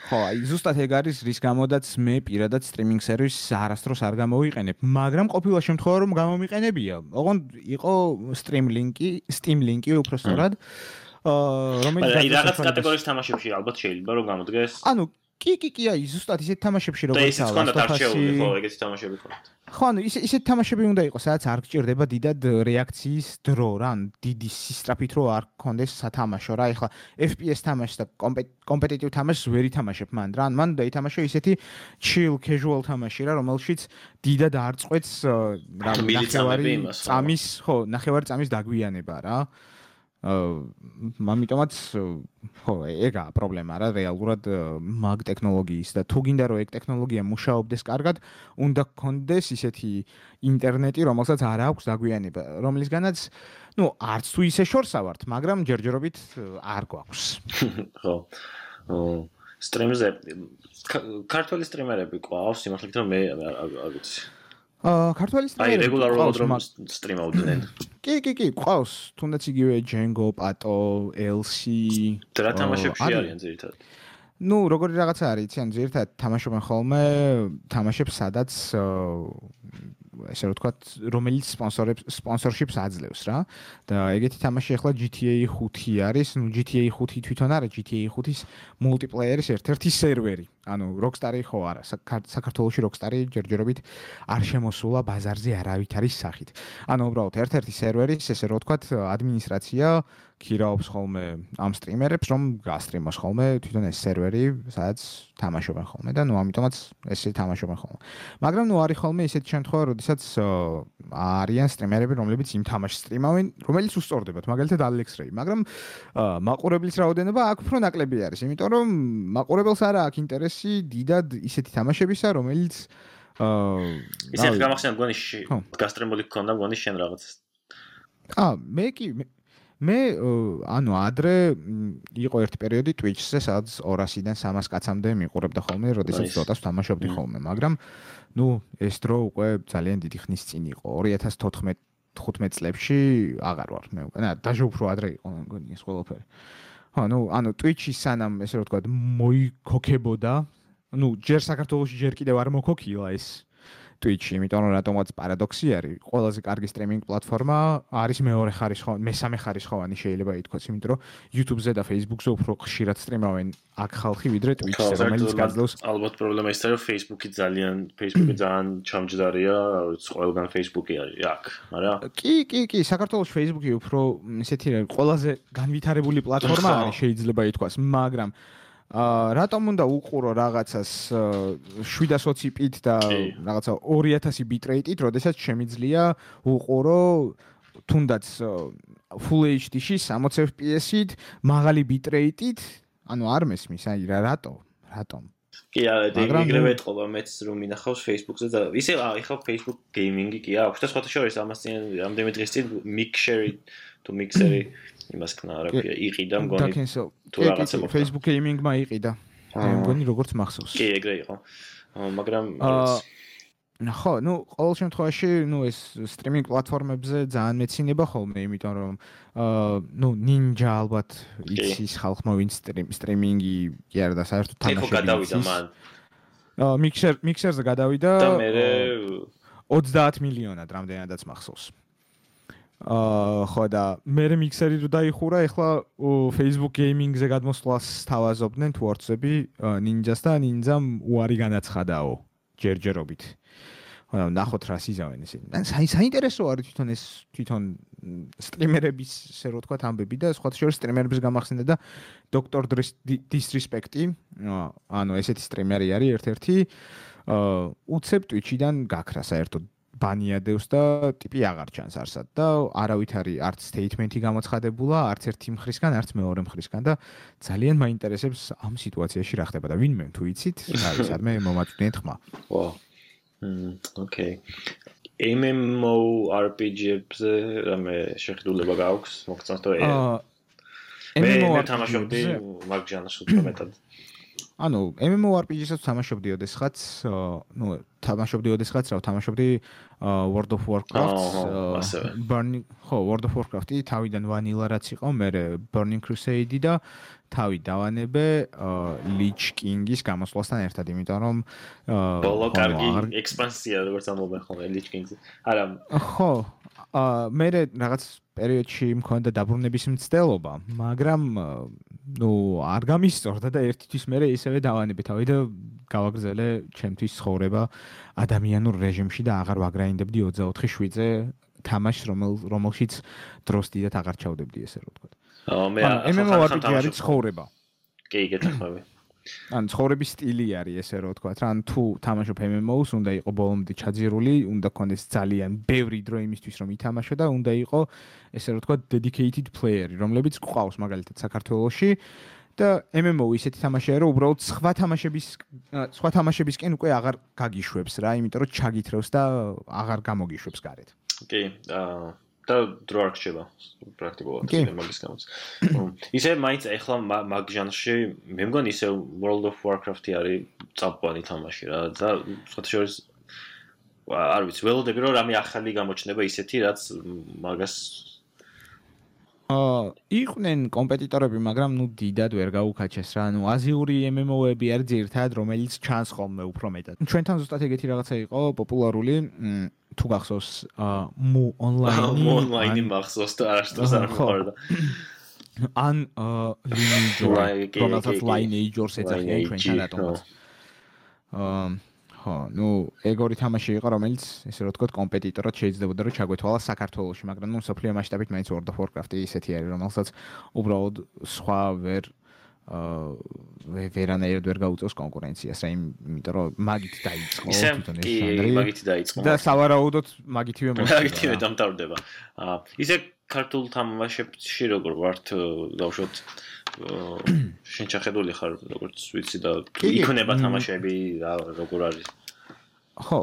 ხო, აი ზუსტად ეგ არის რის გამოდაც მე პირადად სტრიმინგ სერვისს არასდროს არ გამოვიყენებ, მაგრამ ყოფილა შემთხვევა რომ გამომიყენებია. ოღონდ იყო Stream Link-ი, Steam Link-ი უბრალოდ აა რომელიც აი რაღაც კატეგორიის თამაშებში ალბათ შეიძლება რომ გამოდგეს. ანუ კი კი კი აი ზუსტად ისეთ თამაშებში როგორც აა ლასტოფასი ხო ეგეთი თამაშები ხო ხო ანუ ისე ისეთ თამაშები უნდა იყოს სადაც არ გჭირდება დიდად რეაქციის დრო რა ან დიდი სისტრაფით რო არ გქონდეს სათამაშო რა ეხლა FPS თამაშს და კომპეტიტივ თამაშს ვერ ითამაშებ მან რა ან მან დაითამაშო ისეთი chill casual თამაში რა რომელშიც დიდად არ წყვეტს რა ნახევარი წამის ხო ნახევარი წამის დაგვიანება რა ამიტომაც ხო ეგაა პრობლემა რა რეალურად მაგ ტექნოლოგიის და თუ გინდა რომ ეგ ტექნოლოგია მუშაობდეს კარგად უნდა გქონდეს ისეთი ინტერნეტი რომელსაც არ აქვს დაგვიანება რომლისგანაც ну არც თუ ისე შორსავართ მაგრამ ჯერჯერობით არ გვაქვს ხო სტრიმზე ქართული სტრიმერები ყავს იმართლით რომ მე არ ვიცი აა ქართული სტრიმერი აი რეგულარულად რომ სტრიმავდნენ. კი კი კი ყავს თუნდაც იგივე Django, Pato, LC და თამაშებში არიან ზირთად ну როგორი რაღაცა არის იციან ზირთად თამაშობენ ხოლმე თამაშებს სადაც ესე რომ ვთქვათ, რომელიც სპონსორებს სპონსორშიპს აძლევს რა. და ეგეთი თამაში ახლა GTA 5 არის, ну GTA 5 თვითონ არის GTA 5-ის მულტიპლეიერის ერთ-ერთი სერვერი. ანუ Rockstar-ი ხო არა, საქართველოსში Rockstar-ი ჯერჯერობით არ შემოსულა ბაზარზე არავითარის სახით. ანუ უბრალოდ ერთ-ერთი სერვერის, ესე რომ ვთქვათ, ადმინისტრაცია ქირაობს ხოლმე ამ სტრიმერებს, რომ გასტრიმოს ხოლმე თვითონ ეს სერვერი, სადაც თამაშობენ ხოლმე და ნუ ამიტომაც ესე თამაშობენ ხოლმე. მაგრამ ნუ არის ხოლმე ისეთი შემთხვევა, როდესაც არიან სტრიმერები, რომლებიც იმ თამაშს სტრიმავენ, რომელიც უსწორდებათ, მაგალითად Alex Ray, მაგრამ მაყურებლის რაოდენობა აქ უფრო ნაკლები არის, იმიტომ რომ მაყურებელს არა აქვს ინტერესი დიდად ისეთი თამაშებისა, რომელიც აა ისეთ გამახსენებ გონიში გასტრიმული გქონდა გონის შენ რაღაც აა მე კი მე ანუ ადრე იყო ერთი პერიოდი Twitch-ზე, სადაც 200-დან 300 კაცამდე მიყურებდა ხოლმე, როდესაც Dota-ს თამაშობდი ხოლმე, მაგრამ ნუ ეს დრო უკვე ძალიან დიდი ხნის წინ იყო. 2014 15 წლებში აღარ ვარ მე უკვე. და დაჟე უფრო ადრე იყო მგონი ეს ყველაფერი. ხო, ნუ ანუ Twitch-ი სანამ ესე რომ ვთქვა, მოიქოქებოდა, ნუ ჯერ საქართველოსში ჯერ კიდევ არ მოქოქილა ეს Twitch-ი, იმიტომ რომ რატომაც პარადოქსი არის, ყველაზე კარგი სტრიმინგ პლატფორმა არის მეორე ხარისხოვანი, მესამე ხარისხოვანი შეიძლება ითქვას, იმიტომ რომ YouTube-ზე და Facebook-ზე უფრო ხშირად სტრიმავენ აქ ხალხი ვიდრე Twitch-ზე, რომელიც გაძლევს ალბათ პრობლემა ის არის, რომ Facebook-ი ძალიან Facebook-ი ძალიან ჩამჯდარია, ყველგან Facebook-ი არის აქ, არა? კი, კი, კი, საქართველოს Facebook-ი უფრო ისეთი ყველაზე განვითარებული პლატფორმა არის, შეიძლება ითქვას, მაგრამ რატომ უნდა უყურო რაღაცას 720 პით და რაღაცა 2000 ბიტრეიტით, როდესაც შემიძლია უყურო თუნდაც full HD-ში 60 FPS-ით, მაღალი ბიტრეიტით, ანუ არ მესმის, აი რა რატო? რატომ? კი არა, ეგრევე ეთყობა მეც რომ მინახავს Facebook-ზე და ისე ახლა Facebook gaming-ი კი აქვს და სხვათა შორის ამას წინ რამდენიმე დღის წინ mixer-ი თუ mixer-ი იმას ქნა არაფერი იყიდა მგონი თუ რაღაცა Facebook gaming-მა იყიდა აი მგონი როგორც მახსოვს კი ეგრე იყო მაგრამ ხო, ну, ყოველ შემთხვევაში, ну, ეს სტრიმინგ პლატფორმებზე ძალიან მეცინება ხოლმე, იმიტომ რომ აა, ну, Ninja ალბათ იცის ხალხმა ვინ სტრიმინგი კი არა და საერთოდ თამაშები. ეხო გადავიდა მან. აა, Mixer Mixer-ზე გადავიდა და მე 30 მილიონად რამდენადაც მახსოვს. აა ხო და მე მიქსერი რო დაიხურა, ეხლა Facebook Gaming-ზე გადმოსვლას თავაზობდნენ თვორცები Ninja-ს და Ninja-მ უარი განაცხადაო ჯერჯერობით. ხო, ნახოთ რა სიზავენ ისინი. ან საინტერესო არის თვითონ ეს თვითონ სტრიმერების ესე რო თქვა ამბები და სხვა შორის სტრიმერების გამახსენდა და Dr. Disrespect-ი, ანუ ესეთი სტრიმერი არის ერთ-ერთი აა უცებ Twitch-დან გაქრა საერთოდ ბანიადევს და ტიპი აღარ ჩანს არსად და არავით არის არც სტეიტმენტი გამოცხადებულა, არც ერთი მხრისგან, არც მეორე მხრისგან და ძალიან მაინტერესებს ამ სიტუაციაში რა ხდება და ვინმე თუ იცით, არის სადმე მომაწვდიეთ ხმა. ვა. მმ, ოკეი. MMORPG-ებზე რამე შეხედულება გაქვს, მოგწონს თუ აა MMORPG-ზე თამაშობდი მაგ ჟანრს უფრო მეტად. ანუ MMORPG-საც თამაშობდი ოდესღაც, ну, თამაშობდი ოდესღაც, რა თამაშობდი World of Warcraft, Burning, ხო, World of Warcraft-ი თავიდან vanilla რაც იყო, მე Burning Crusade და თავი დავანებე Lich King-ის გამოსვლასთან ერთად, იმიტომ რომ ბოლო კარგი ექსპანსია როგორც ამბობენ ხოლმე Lich King-ზე. არა. ხო, აა მე რაღაც პერიოდში მქონდა დაბრუნების მცდელობა, მაგრამ ნუ არ გამისწორდა და ერთთვის მე ისევე დავანებე თავი და გავაგრძელე ჩემთვის ცხოვრება ადამიანურ რეჟიმში და აღარ ვაგრაინდებდი 24/7-ზე თამაშს, რომელ რომელშიც დროს დიდად აღარ ჩავდებდი ესე რომ ვთქვა. აა მე MMORPG არის ცხოვრება. კი, გეთახმები. ან ცხოვრების სტილი არის ესე რომ ვთქვა, რა, ან თუ თამაშობ MMO-ს, უნდა იყოს ბოლომდე ჩაძირული, უნდა ქონდეს ძალიან ბევრი დრო იმისთვის რომ ითამაშო და უნდა იყოს ესე რომ ვთქვა dedicated player-ი, რომლებიც ყავს მაგალითად საქართველოში და MMO ისეთი თამაშია, რომ უბრალოდ სხვა თამაშების სხვა თამაშებისკენ უკვე აღარ გაგიშვებს რა, იმიტომ რომ ჩაგითრევს და აღარ გამოგიშვებს გარეთ. კი, აა და დრო არ ხდება პრაქტიკულად მაგის გამოც. ისე მაინც ეხლა მაგ ჟანრში მე მგონი ისე World of Warcraft-ი არის წამყვანი თამაში რა და სხვა შორის არ ვიცი, ველოდებდი რომ რამე ახალი გამოჩნდება ისეთი რაც მაგას აა იყვნენ კომპეტიტორები, მაგრამ ნუ დიდად ვერ გაუკაჩეს რა. ნუ აზიური MMO-ები არის ძირთად, რომელიც ჩანს ხოლმე უფრო მეტად. ჩვენთან ზუსტად ეგეთი რაღაცა იყო პოპულარული, თუ გახსოვს მუ ონლაინი ონლაინი მახსოვს და არასდროს არ მიყარდა ან ლინიჯორი რომელსაც ლაინეიჯორს ეძახიან ჩვენთან რატომაც ხო. ნუ ეგ ორი თამაში იყო რომელიც ესე რომ ვთქვათ კომპეტიტორად შეიძლებოდა რომ ჩაგვეთვალა საქართველოში მაგრამ ნუ სოფლიო მასშტაბით მაინც World of Warcraft-ი ისეთი არის რომელსაც უბრალოდ სხვა ვერ ვერანაირად ვერ გაუწევს კონკურენციას, რა იმიტომ რომ მაგით დაიწყო თვითონ ეს ჟანრი. მაგით დაიწყო. და სავარაუდოდ მაგითვე მოხდა. მაგითვე დამთავრდება. აა ისე ქართულ თამაშებში როგორ ვართ დავშოთ შენ ჩახედული ხარ როგორც ვიცი და იქნება თამაშები როგორ არის ხო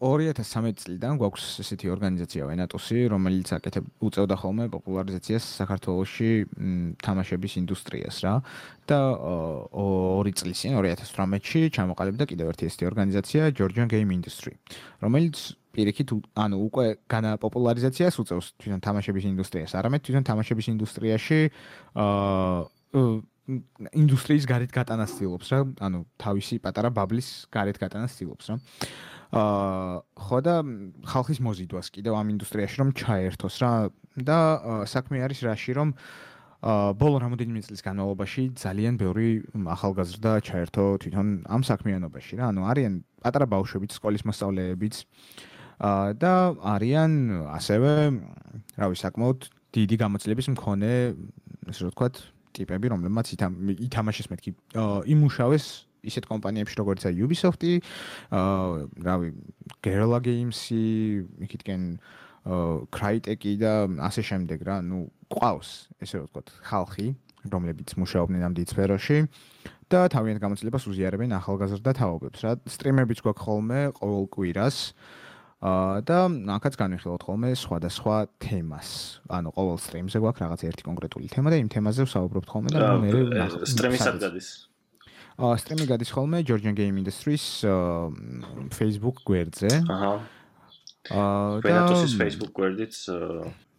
2013 წლიდან გვაქვს ესეთი ორგანიზაცია ვენატოსი რომელიც აკეთებ უწევდა ხოლმე პოპულარიზაციას საქართველოსში თამაშების ინდუსტრიას რა. და 2 წლის წინ 2018-ში ჩამოყალიბდა კიდევ ერთი ესეთი ორგანიზაცია Georgian Game Industry რომელიც პირიქით ანუ უკვე განა პოპულარიზაციას უწევს თვითონ თამაშების ინდუსტრიას. არამედ თვითონ თამაშების ინდუსტრიაში აა ინდუსტრიის გარეთ გატანასწილებს რა ანუ თავისი პატარა ბაბლის გარეთ გატანასწილებს რა. აა ხო და ხალხის მოზიდვას კიდევ ამ ინდუსტრიაში რომ ჩაერთოს რა. და საქმე არის რაში რომ აა ბოლო რამოდენიმე წლის განმავლობაში ძალიან ბევრი ახალგაზრდა ჩაერთო თვითონ ამ საქმიანობაში რა. ანუ არიან პატარა ბავშვებიც სკოლის მოსწავლეებიც აა და არიან ასევე რავი საკმაოდ დიდი გამოცდილების მქონე ესე რომ ვთქვათ ტიპები რომლებმაც ითამაშეს მეთქი. იმუშავეს ისეთ კომპანიებში როგორიც აი Ubisoft-ი აა რავი Guerrilla Games-ი იქითკენ Crytek-ი და ასე შემდეგ რა. ნუ ყავს ესე რომ ვთქვათ ხალხი რომლებიც მუშაობდნენ ამ დიდ სფეროში და თავიანთ გამოცდილებას უზიარებენ ახალგაზრდა თაობებს რა. სტრიმერებიც გვაქვს ხოლმე ყოველ კვირას. აა და ახაც განვიხილოთ ხოლმე სხვადასხვა თემას. ანუ ყოველ სტრიმზე გვაქვს რაღაც ერთი კონკრეტული თემა და იმ თემაზე ვსაუბრობთ ხოლმე და მე სტრიმი სად გადის? აა სტრიმი გადის ხოლმე Georgian Game Industries Facebook გვერდზე. აჰა. აა და თოსის Facebook გვერდიც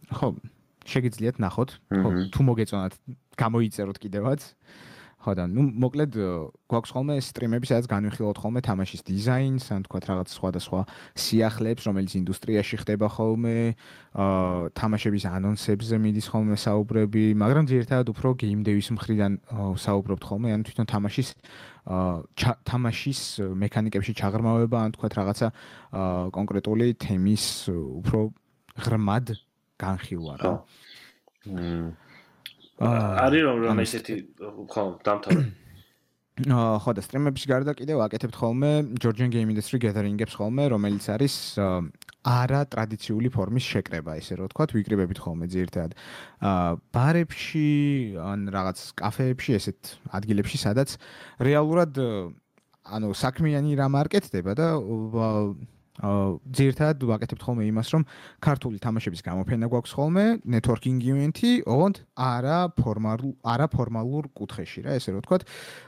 ხო, შეგიძლიათ ნახოთ. ხო, თუ მოგეწონათ, გამოიწეროთ კიდევაც. ხო და ნუ მოკლედ გვაქვს ხოლმე სტრიმები, სადაც განვიხილავთ ხოლმე თამაშის დიზაინს, ან თქვა რაღაც სხვადასხვა სიახლეებს, რომელიც ინდუსტრიაში ხდება ხოლმე, აა თამაშების ანონსებზე მიდის ხოლმე საუბრები, მაგრამ ძირითადად უფრო game dev-ის მხრიდან საუბრობთ ხოლმე, ან თვითონ თამაშის აა თამაშის მექანიკებში ჩაღრმავება, ან თქვა რაღაცა აა კონკრეტული თემის უფრო ღრმად განხილვა რა. მმ არის რომ რომ ესეთი ხო დამთავრდა აა ხო და სტრიმებში გარდა კიდევ აკეთებთ ხოლმე Georgian Game Industry Gathering-ებს ხოლმე, რომელიც არის არა ტრადიციული ფორმის შეკრება, ესე რომ ვთქვათ, ვიკრიბებით ხოლმე ძირთად. აა ბარებში ან რაღაც კაფეებში, ესეთ ადგილებში, სადაც რეალურად ანუ საქმიანი რამ აკეთდება და ძირთად ვაკეთებთ ხოლმე იმას, რომ ქართული თამაშების გამოფენა გვაქვს ხოლმე, networking event-ი, ოღონდ არა ფორმალურ არა ფორმალურ კუთხეში რა, ესე რომ ვთქვათ.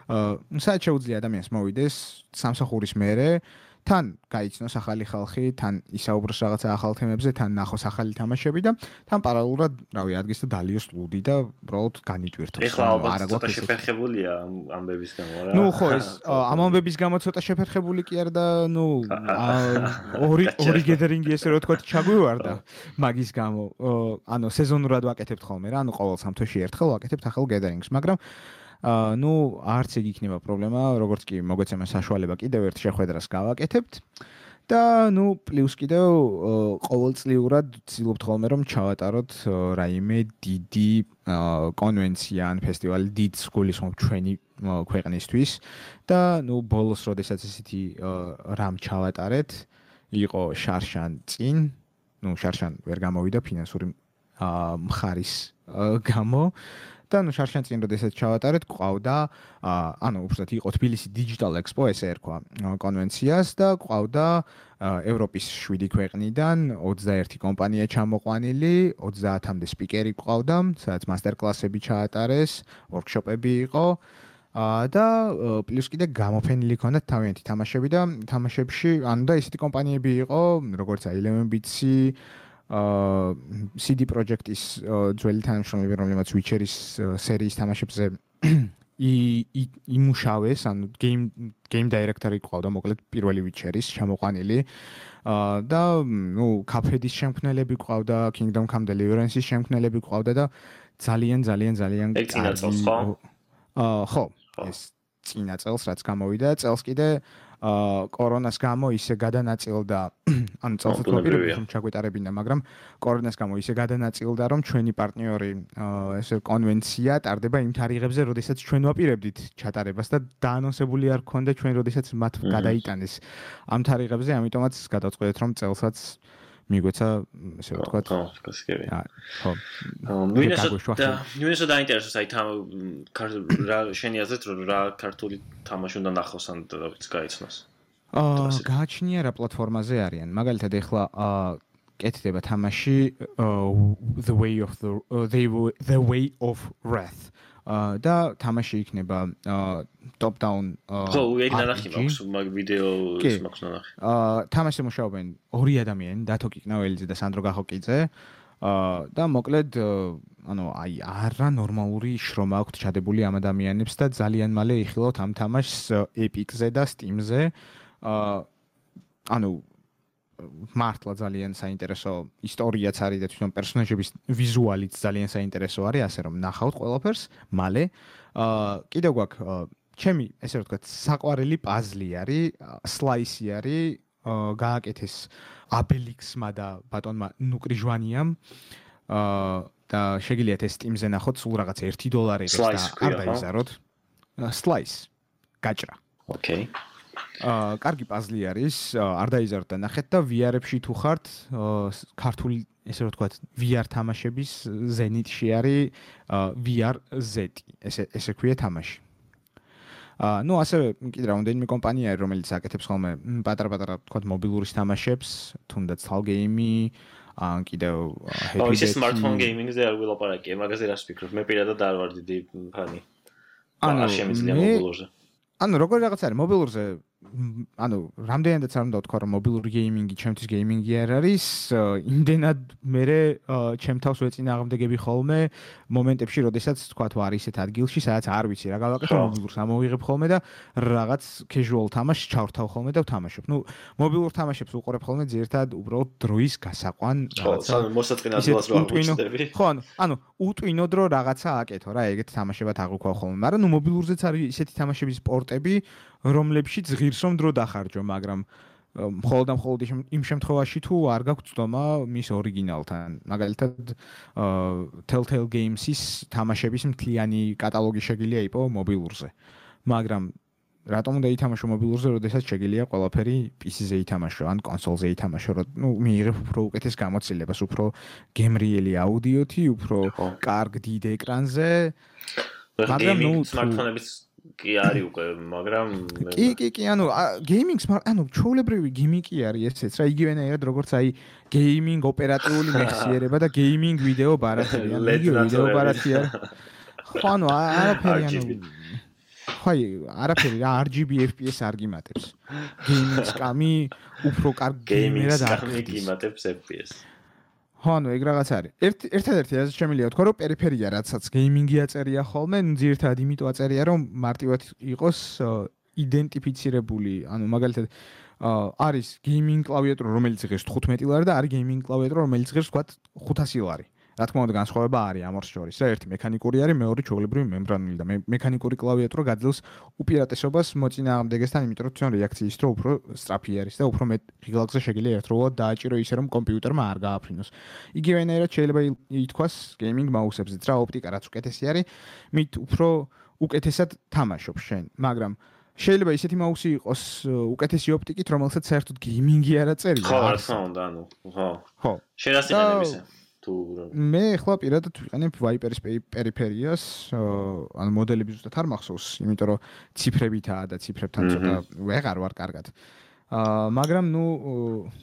აა საერთოდ შეუძლია ადამიანს მოვიდეს სამსახურის მერე თან გაიცნოს ახალი ხალხი, თან ისაუბროს რაღაცა ახალ თემებზე, თან ნახოს ახალი თამაშები და თან პარალელურად, რავი, ადგეს და დალიოს ლუდი და უბრალოდ განიჭვირთოს. ეხლა ალბათ ცოტა შეფერხებულია ამბების გამო რა. ნუ ხო ეს ამ ამბების გამო ცოტა შეფერხებული კი არ და ნუ ორი ორი გედერინგი ესე რომ თქვა ჩაგვივარდა მაგის გამო. ანუ სეზონურად ვაკეთებთ ხოლმე რა, ანუ ყოველ სამთვეში ერთხელ ვაკეთებთ ახალ გედერინგს, მაგრამ ნუ არც ეგ იქნება პრობლემა, როგორც კი მოგეცემა საშუალება კიდევ ერთ შეხვედრას გავაკეთებთ. და ნუ პლუს კიდევ ყოველწლიურად ვცდილობთ ხოლმე რომ ჩავატაროთ რაიმე დიდი კონვენცია ან ფესტივალი დიდ ხომ ჩვენი ქვეყნისთვის. და ნუ ბოლოს როდესაც ესეთი რამ ჩავატარეთ იყო შარშან წინ. ნუ შარშან ვერ გამოვიდა ფინანსური მხარის გამო და ნუ შარშან წინ როდესაც ჩავატარეთ, ყავდა ანუ უბრალოდ იყო თბილისი Digital Expo ესე ერქვა კონვენციას და ყავდა ევროპის 7 ქვეყნიდან 21 კომპანია ჩამოყვანილი, 30-მდე სპიკერი ყავდა, სადაც მასტერ-კლასები ჩაატარეს, ვორქშოპები იყო. და პლუს კიდე გამოფენილი ქონდა თავიანთი თამაშები და თამაშებში ანუ და ისეთი კომპანიები იყო როგორც Element Beats-ი აა CD Projekt-ის ძველი თანამშრომლები, რომლებიც Witcher-ის სერიის თამაშებზე იმუშავეს, ანუ game game director-ი ყავდა, მოკლედ პირველი Witcher-ის ჩამოყვანილი. აა და ნუ Cuphead-ის შემქმნელები ყავდა, Kingdom Come Deliverance-ის შემქმნელები ყავდა და ძალიან ძალიან ძალიან ეს წინა წელს ხო? აა ხო, ეს წინა წელს რაც გამოვიდა, წელს კიდე აა კორონას გამო ისე გადანაწილდა ანუ წელსაც მოპირებდი რომ ჩაგვეტარებინა მაგრამ კორონას გამო ისე გადანაწილდა რომ ჩვენი პარტნიორი ესე კონვენცია ტარდება იმ თარიღებზე როდესაც ჩვენ ვაპირებდით ჩატარებას და დაანონსებული არ ქონდა ჩვენ როდესაც მათ გადაიტანეს ამ თარიღებზე ამიტომაც გადავწყვეტეთ რომ წელსაც მიგვეცა ესე ვთქვა ხო. გასაგები ხო ნუ ისე დაინტერესებს აი თამ რა შენი აზრით რა ქართული თამაში უნდა ნახოს ან რაღაც გაიცნოს? აა გააჩნია რა პლატფორმაზე არიან. მაგალითად ეხლა აა კეთდება თამაში the way of the the way of wrath და თამაში იქნება top down ხო, ეგ ნახი მაქვს მაგ ვიდეო ის მაქვს ნახი. აა თამაში მუშაობენ ორი ადამიანი, დათო კიკნაველიძე და სანდრო გახოკიძე. აა და მოკლედ ანუ აი არა ნორმალური შრომა აქვს ჩადებული ამ ადამიანებს და ძალიან მალე იხილავთ ამ თამაშს Epic-ზე და Steam-ზე. აა ანუ მართლა ძალიან საინტერესო ისტორიაც არის და თვითონ პერსონაჟების ვიზუალიც ძალიან საინტერესო არის, ასე რომ ნახავთ ყველაფერს მალე. აა კიდევ გვაქვს ჩემი ესე ვთქვათ, საყვარელი პაზლი არის, სლაისი არის, აა გააკეთეს აბელიქსმა და ბატონმა ნუკრიჟვანიამ. აა და შეგიძლიათ ეს Steam-ზე ნახოთ, სულ რაღაც 1 დოლარი და არ დაიზაროთ. სლაის. გაჭრა. ოკეი. აა კარგი პაზლი არის, არ დაიზარდ და ნახეთ და VR-ებში თუ ხართ, ქართული ესე ვთქვათ, VR თამაშების ზენიტში არის VR Z. ესე ესე ქვია თამაში. აა ნუ ასევე კიდე რამდენიმე კომპანია არის, რომელიც აკეთებს ხოლმე პატარ-პატარა ვთქვათ მობილურის თამაშებს, თუნდაც თალგეიმი ან კიდევ Happy ო, ის smartphone gaming-ზე არ ვილაპარაკე, მაგაზე რას ფიქრობ? მე პირადად არ ვარ დიდი ფანი. ანუ შემიძლია მობილურზე. ანუ როგორ რაღაც არის მობილურზე ანუ რამდენადაც არ უნდა ვთქვა რომ მობილური გეიმინგი ჩემთვის გეიმინგი არ არის იმდენად მე ჩემ თავს ვეწინააღმდეგები ხოლმე მომენტებში როდესაც თქვა თუ არის ესეთ ადგილში სადაც არ ვიცი რა გავაკეთო მობილურს ამოვიღებ ხოლმე და რაღაც casual თამაშს ჩავრთავ ხოლმე და ვთამაშობ. ნუ მობილურ თამაშებს უყურებ ხოლმე ზერთად უბრალოდ დროის გასაყვან რაღაცა ხო მოსაწინააღმდეგოს რა უჩნდები ხო ანუ ანუ უტვინოდ რო რაღაცა აკეთო რა ეგეთ თამაშებად აღვქვა ხოლმე. მაგრამ ნუ მობილურზეც არის ისეთი თამაშების სპორტები რომლებშიც ღირს რომ დრო დახარჯო, მაგრამ მხოლოდ ამ მხოლოდ იმ შემთხვევაში თუ არ გაქვს ძდომა მის ორიგინალთან. მაგალითად, Telltale Games-ის თამაშების მთლიანი კატალოგი შეგიძლია იყო მობილურზე. მაგრამ რატომ უნდა ითამაშო მობილურზე, როდესაც შეგიძლია ყველაფერი PC-ზე ითამაშო, ან კონსოლზე ითამაშო, რომ ნუ მიიღებ უფრო უკეთეს გამოცდილებას, უფრო გემრიელი აუდიოთი, უფრო კარგ დიდ ეკრანზე. მაგრამ ნუ smartphone-ების კი არის უკვე, მაგრამ კი კი კი, ანუ გეიმინგ სმარტ, ანუ ჩოულებრივი გიმიკი არის ესეც რა, იგივენაირად როგორც აი გეიმინგ ოპერატიული მეხსიერება და გეიმინგ ვიდეო ბარათი, ანუ ვიდეო ბარათი არის. ხო, ანუ არაფერი ანუ ხაი, არაფერი რა RGB FPS არ გიმატებს. გეიმინგ სკამი უფრო კარგი გეიმერად არ გიმატებს FPS. ხო, ანუ ეგ რაღაც არის. ერთ ერთადერთი რაც შემიძლია თქვა, რომ პერიფერია რაცაც გეიმინგი აწერია ხოლმე, ნუ ძირთად იმიტომ აწერია, რომ მარტივად იყოს იდენტიფიცირებული, ანუ მაგალითად არის გეიმინგ კლავიატურა, რომელიც ღირს 15 ლარი და არის გეიმინგ კლავიატურა, რომელიც ღირს ვთქვათ 500 ლარი. რა თქმა უნდა განსხვავება არის ამორს შორის. რა ერთი მექანიკური არის მეორე ჩოგლებრივი მემბრანული და მექანიკური კლავიატურა გაძლევს უპირატესობას მოწინააღმდეგესთან იმიტომ რომ თვითონ რეაქციის დრო უფრო სწრაფი არის და უფრო მეტ ღილაკზე შეგიძლია ერთდროულად დააჭირო ისე რომ კომპიუტერმა არ გააფრინოს. იგივენაირად შეიძლება ითქვას გეიმინგ მაუსებზეც რა ოპტიკა რაც უკეთესი არის მით უფრო უკეთესად თამაშობ შენ. მაგრამ შეიძლება ისეთი მაუსი იყოს უკეთესი ოპტიკით რომელსაც საერთოდ გეიმინგი არ აწერია. ხო რა თქმა უნდა ანუ ხო. ხო. შეიძლება ისე თუ მე ახლა პირადად ვიყენებ Viper-ის პერიფერიას, ანუ მოდელები ზუსტად არ მახსოვს, იმიტომ რომ ციფრებითაა და ციფრებთან ცოტა ვეღარ ვარ კარგად. აა მაგრამ ნუ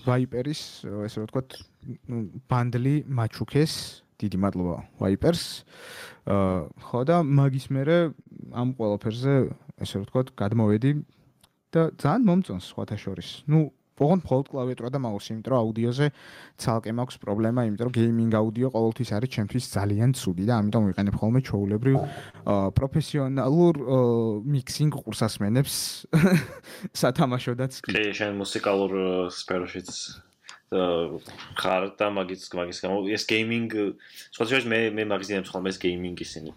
Viper-ის ესე რომ ვთქვათ, ნუ ბანდლი მაჩუქეს, დიდი მადლობა Viper-ს. აა ხო და მაგის მერე ამ ყველაფერზე ესე რომ ვთქვათ, გადმოვედი და ძალიან მომწონს სხვათა შორის. ნუ ოღონდ მხოლოდ კლავიატურა და მაუსი, იმიტომ რომ აუდიოზე ცალკე მაქვს პრობლემა, იმიტომ რომ გეიმინგ აუდიო ყოველთვის არის ჩემთვის ძალიან ცუდი და ამიტომ ვიყენებ ხოლმე ჩოულებრივ პროფესიონალურ მიქსინგ ყურსასმენებს სათამაშოდაც კი. კი, შენ მუსიკალურ სფეროშიც ხარ და მაგის მაგის გამო ეს გეიმინგ სხვა შეიძლება მე მე მაგზიანებს ხოლმე ეს გეიმინგი ისინი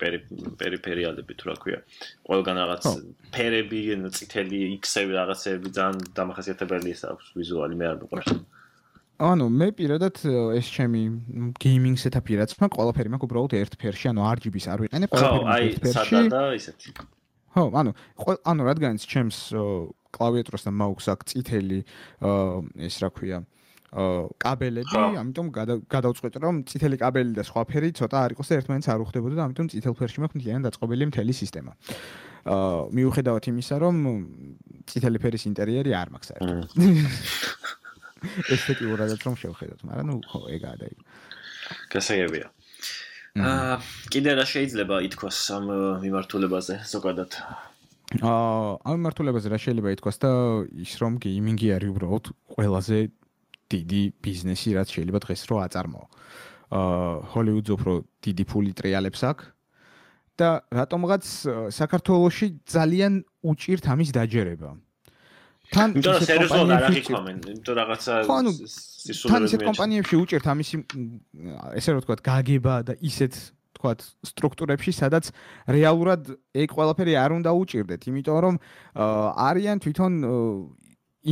პერიფერიალები თუ რა ქვია. ყველგან რაღაც ფერები წითელი X-ები რაღაცები ძალიან დამახასიათებელი ის აქვს ვიზუალი მე არ მიყვარს. ანუ მე პირადად ეს ჩემი გეიმინგ სეტაპი რაც მაქვს ყველაფერი მაქვს უბრალოდ ერთ ფერში ანუ RGB-ს არ ვიყენებ ყველაფერი ერთ ფერში ხო აი სადა და ისეთი. ხო ანუ ანუ რადგანაც ჩემს კლავიატურას და მაუს აქვს წითელი ეს რა ქვია კაბელები, ამიტომ გადავწყვეტე რომ წითელი კაბელი და სხვა ფერი ცოტა არ იყოს და ერთმანეთს არ უხდებოდა და ამიტომ წითელ ფერში მაქვს მთლიანად დაწყობილი მთელი სისტემა. აა მიუხედავად იმისა, რომ წითელი ფერის ინტერიერი არ მაქვს საერთოდ. ესთეტიურადაც რომ შევხედოთ, მაგრამ ნუ ხო, ეგაა და ეგ. გასაგებია. აა კიდე რა შეიძლება ითქვას ამ მიმართულებაზე ზოგადად? აა ამ მიმართულებაზე რა შეიძლება ითქვას და ის რომ გეიმინგი არის უბრალოდ ყველაზე დიდი ბიზნესი რაც შეიძლება დღეს რო აწარმოო. აა ჰოლივუდს უფრო დიდი ფული ტრიალებს აქვს და რატომღაც საქართველოსში ძალიან უჭირთ ამის დაჯერება. თან იმიტომ რომ სერიოზულად არ აღიქვამენ, იმიტომ რაღაცა სისულები თან ისეთ კომპანიებში უჭირთ ამის ესე რომ ვთქვათ გაგება და ისეთ ვთქვათ სტრუქტურებში, სადაც რეალურად ეგ ყველაფერი არ უნდა უჭირდეთ, იმიტომ რომ არიან თვითონ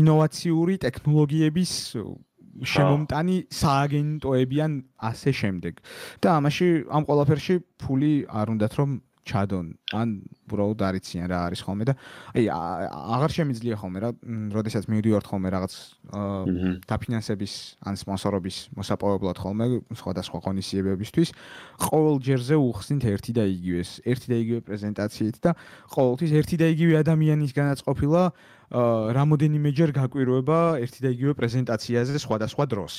ინოვაციური ტექნოლოგიების შემომტანი სააგენტოები ან ასე შემდეგ. და ამაში ამ ყველაფერში ფული არ უნდათ რომ ჩადონ. ან უბრალოდ არიციან რა არის ხოლმე და აი აღარ შემიძლია ხოლმე რა როდესაც მივდივართ ხოლმე რაღაც დაფინანსების ან სპონსორობის მოსაპოვებლად ხოლმე სხვადასხვა ღონისძიებებისთვის ყოველ ჯერზე უხსნით ერთი და იგივეს. ერთი და იგივე პრეზენტაციით და ყოველთვის ერთი და იგივე ადამიანისგანაც ყოფილა რამოდენიმეჯერ გაკვირვება ერთი და იგივე პრეზენტაციაზე სხვადასხვა დროს.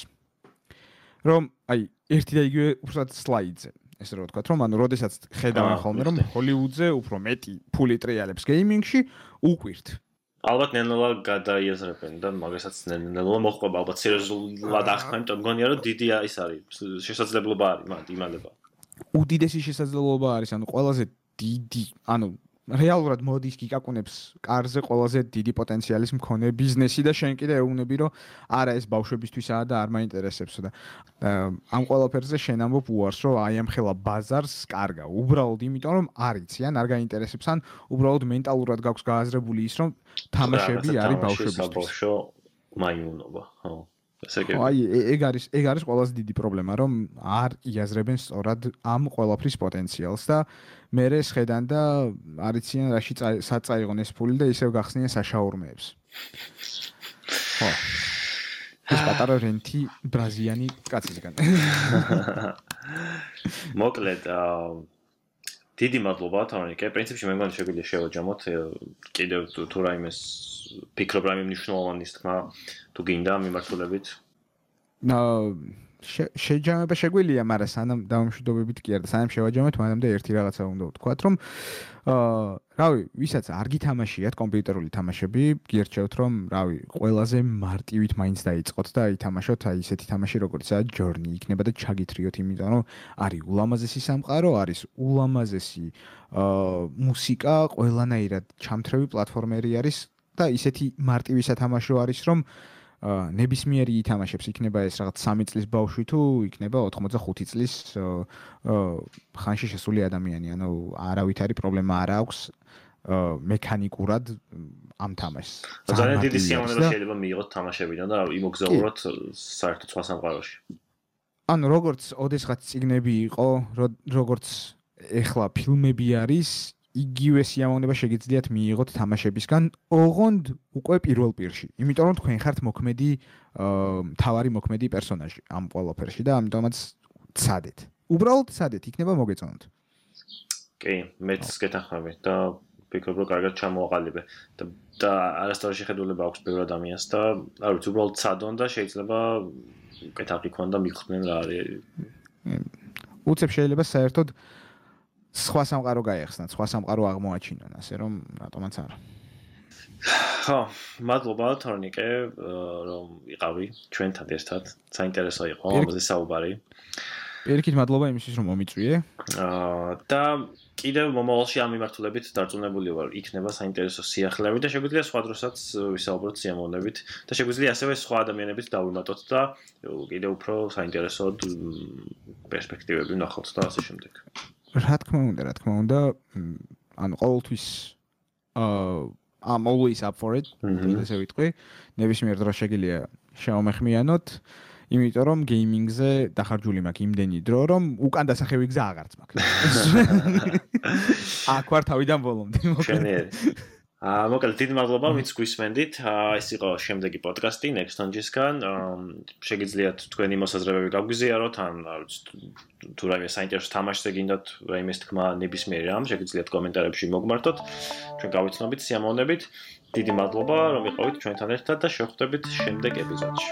რომ აი ერთი და იგივე უბრალოდ სლაიდზე ესე რომ ვთქვათ, რომ ანუ როდესაც ხედავენ ხოლმე რომ ჰოლივუდზე უფრო მეტი ფული ტრიალებს გეიმინგში, უკვირთ. ალბათ ნელ-ნელა გადაიაზრებენ და მაგასაც ნელ-ნელა მოხდება ალბათ სერიოზულად ახლა იმიტომ მგონია რომ დიდი ის არის შესაძლებლობა არის მათ იმალება უდიდესი შესაძლებლობა არის ანუ ყველაზე დიდი ანუ რეალურად მოდის გიკაკუნებს კარზე ყველაზე დიდი პოტენციალის მქონე ბიზნესი და შენ კიდე ეუბნები რომ არა ეს ბავშვებისთვისაა და არ მაინტერესებსო და ამ ყველაფერზე შენ ამბობ უარს რომ აი ამ ხელა ბაზარს კარგა. უბრალოდ იმიტომ რომ არიციან არ გაინტერესებს ან უბრალოდ მენტალურად გაქვს გააზრებული ის რომ თამაშები არის ბავშვებისთვის ბავშვო მაიუნობა ხო აი ეგ არის ეგ არის ყველაზე დიდი პრობლემა რომ არ იაზრებენ სწორად ამ ყველაფრის პოტენციალს და მე რე შედან და არიციან რაში საწაიღონ ეს ფული და ისევ გახსნიან საშაურმეებს. ხო. ეს პატარა რენტი ბრაზიანი კაცისგან. მოკლედ დიდი მადლობა თორნიკე პრინციპში მე მგონი შეგვიძლია შევაჯამოთ. კიდევ თუ რაიმეს ფიქრობ რაიმე მნიშვნელოვანი თქმა თუ გინდა მიმართულებით. ნა შეჯამება შეგვიძლია, მაგრამ სანამ დამშვიდობებით კი არ და სანამ შევაჯამოთ, მანამდე ერთი რაღაცა უნდა ვთქვათ, რომ აა, რავი, ვისაც არ გითამაშიათ კომპიუტერული თამაშები, გიერჩევთ, რომ რავი, ყველაზე მარტივით მაინც დაიწყოთ და ითამაშოთ აი ესეთი თამაში, როგორიცაა Journey, იქნება და ჩაგითრიოთ, იმიტომ რომ არის ულამაზესი სამყარო, არის ულამაზესი აა მუსიკა, ყველანაირად ჩამთრევი პლატფორმერი არის და ისეთი მარტივი სათამაშო არის, რომ ნებისმიერი ითამაშებს, იქნება ეს რაღაც 3 წლის ბავშვი თუ იქნება 85 წლის ხანში შესული ადამიანი, ანუ არავით არის პრობლემა არ აქვს მექანიკურად ამ თამაშს. ძალიან დიდი სიამოვნება შეიძლება მიიღოთ თამაშებიდან და იმოგზაუროთ საერთო სხვა სამყაროში. ანუ როგორც ოდესღაც ციგნები იყო, როგორც ეხლა ფილმები არის, იგივე სიამოვნება შეგიძლიათ მიიღოთ თამაშებისგან, ოღონდ უკვე პირველ პირში. იმიტომ რომ თქვენ ხართ მოქმედი მთავარი მოქმედი პერსონაჟი ამ ყველაფერში და ამიტომაც ცადეთ. უბრალოდ ცადეთ, იქნება მოგეწონოთ. კი, მეც გეთახმები და ფიქრობ რომ კარგად ჩამოაყალიბე და და არასდროს შეხედულება აქვს პირველ ადამიანს და არ ვიცი, უბრალოდ ცადონ და შეიძლება კეთილი ქონდა მიხვდნენ რა არის. უცებ შეიძლება საერთოდ სხვა სამყარო გაიხსნათ, სხვა სამყარო აღმოაჩინონ, ასე რომ რატომაც არა. ხო, მადლობა თორნიკე, რომ იყავი ჩვენთან ერთად. საინტერესო იყო ამაზე საუბარი. პირიქით მადლობა იმისთვის რომ მომიწვიე. აა და კიდევ მომავალში ამ მიმართულებით დარწმუნებული ვარ, იქნება საინტერესო სიახლეები და შეგვიძლია სხვა დროსაც ვისაუბროთ სიამოვნებით და შეგვიძლია ასევე სხვა ადამიანებით დავიმატოთ და კიდევ უფრო საინტერესო პერსპექტივები ვნახოთ და ასე შემდეგ. რა თქმა უნდა, რა თქმა უნდა, ანუ ყოველთვის აა I'm always up for it. ესე ვიტყვი. ნებისმიერ დროს შეგიძლია შეომეხმიანოთ, იმიტომ რომ გეიმინგზე დახარჯული მაქვს იმდენი დრო, რომ უკან დასახევი გზა აღარც მაქვს. აქ ვარ თავიდან ბოლომდე. მოკლედ. აა მოკლედ დიდი მადლობა ვინც გვისმენდით. ეს იყო შემდეგი პოდკასტი Next Tonjis-გან. შეგიძლიათ თქვენი მოსაზრებები გაგვიზიაროთ ან თუ რაიმე საინტერესო თამაშზე გინდათ რაიმეს თქმა ნებისმიერი რამ, შეგიძლიათ კომენტარებში მოგმართოთ. ჩვენ გავიცნობით სიამოვნებით. დიდი მადლობა რომ იყავით ჩვენთან ერთად და შევხვდებით შემდეგ ეპიზოდში.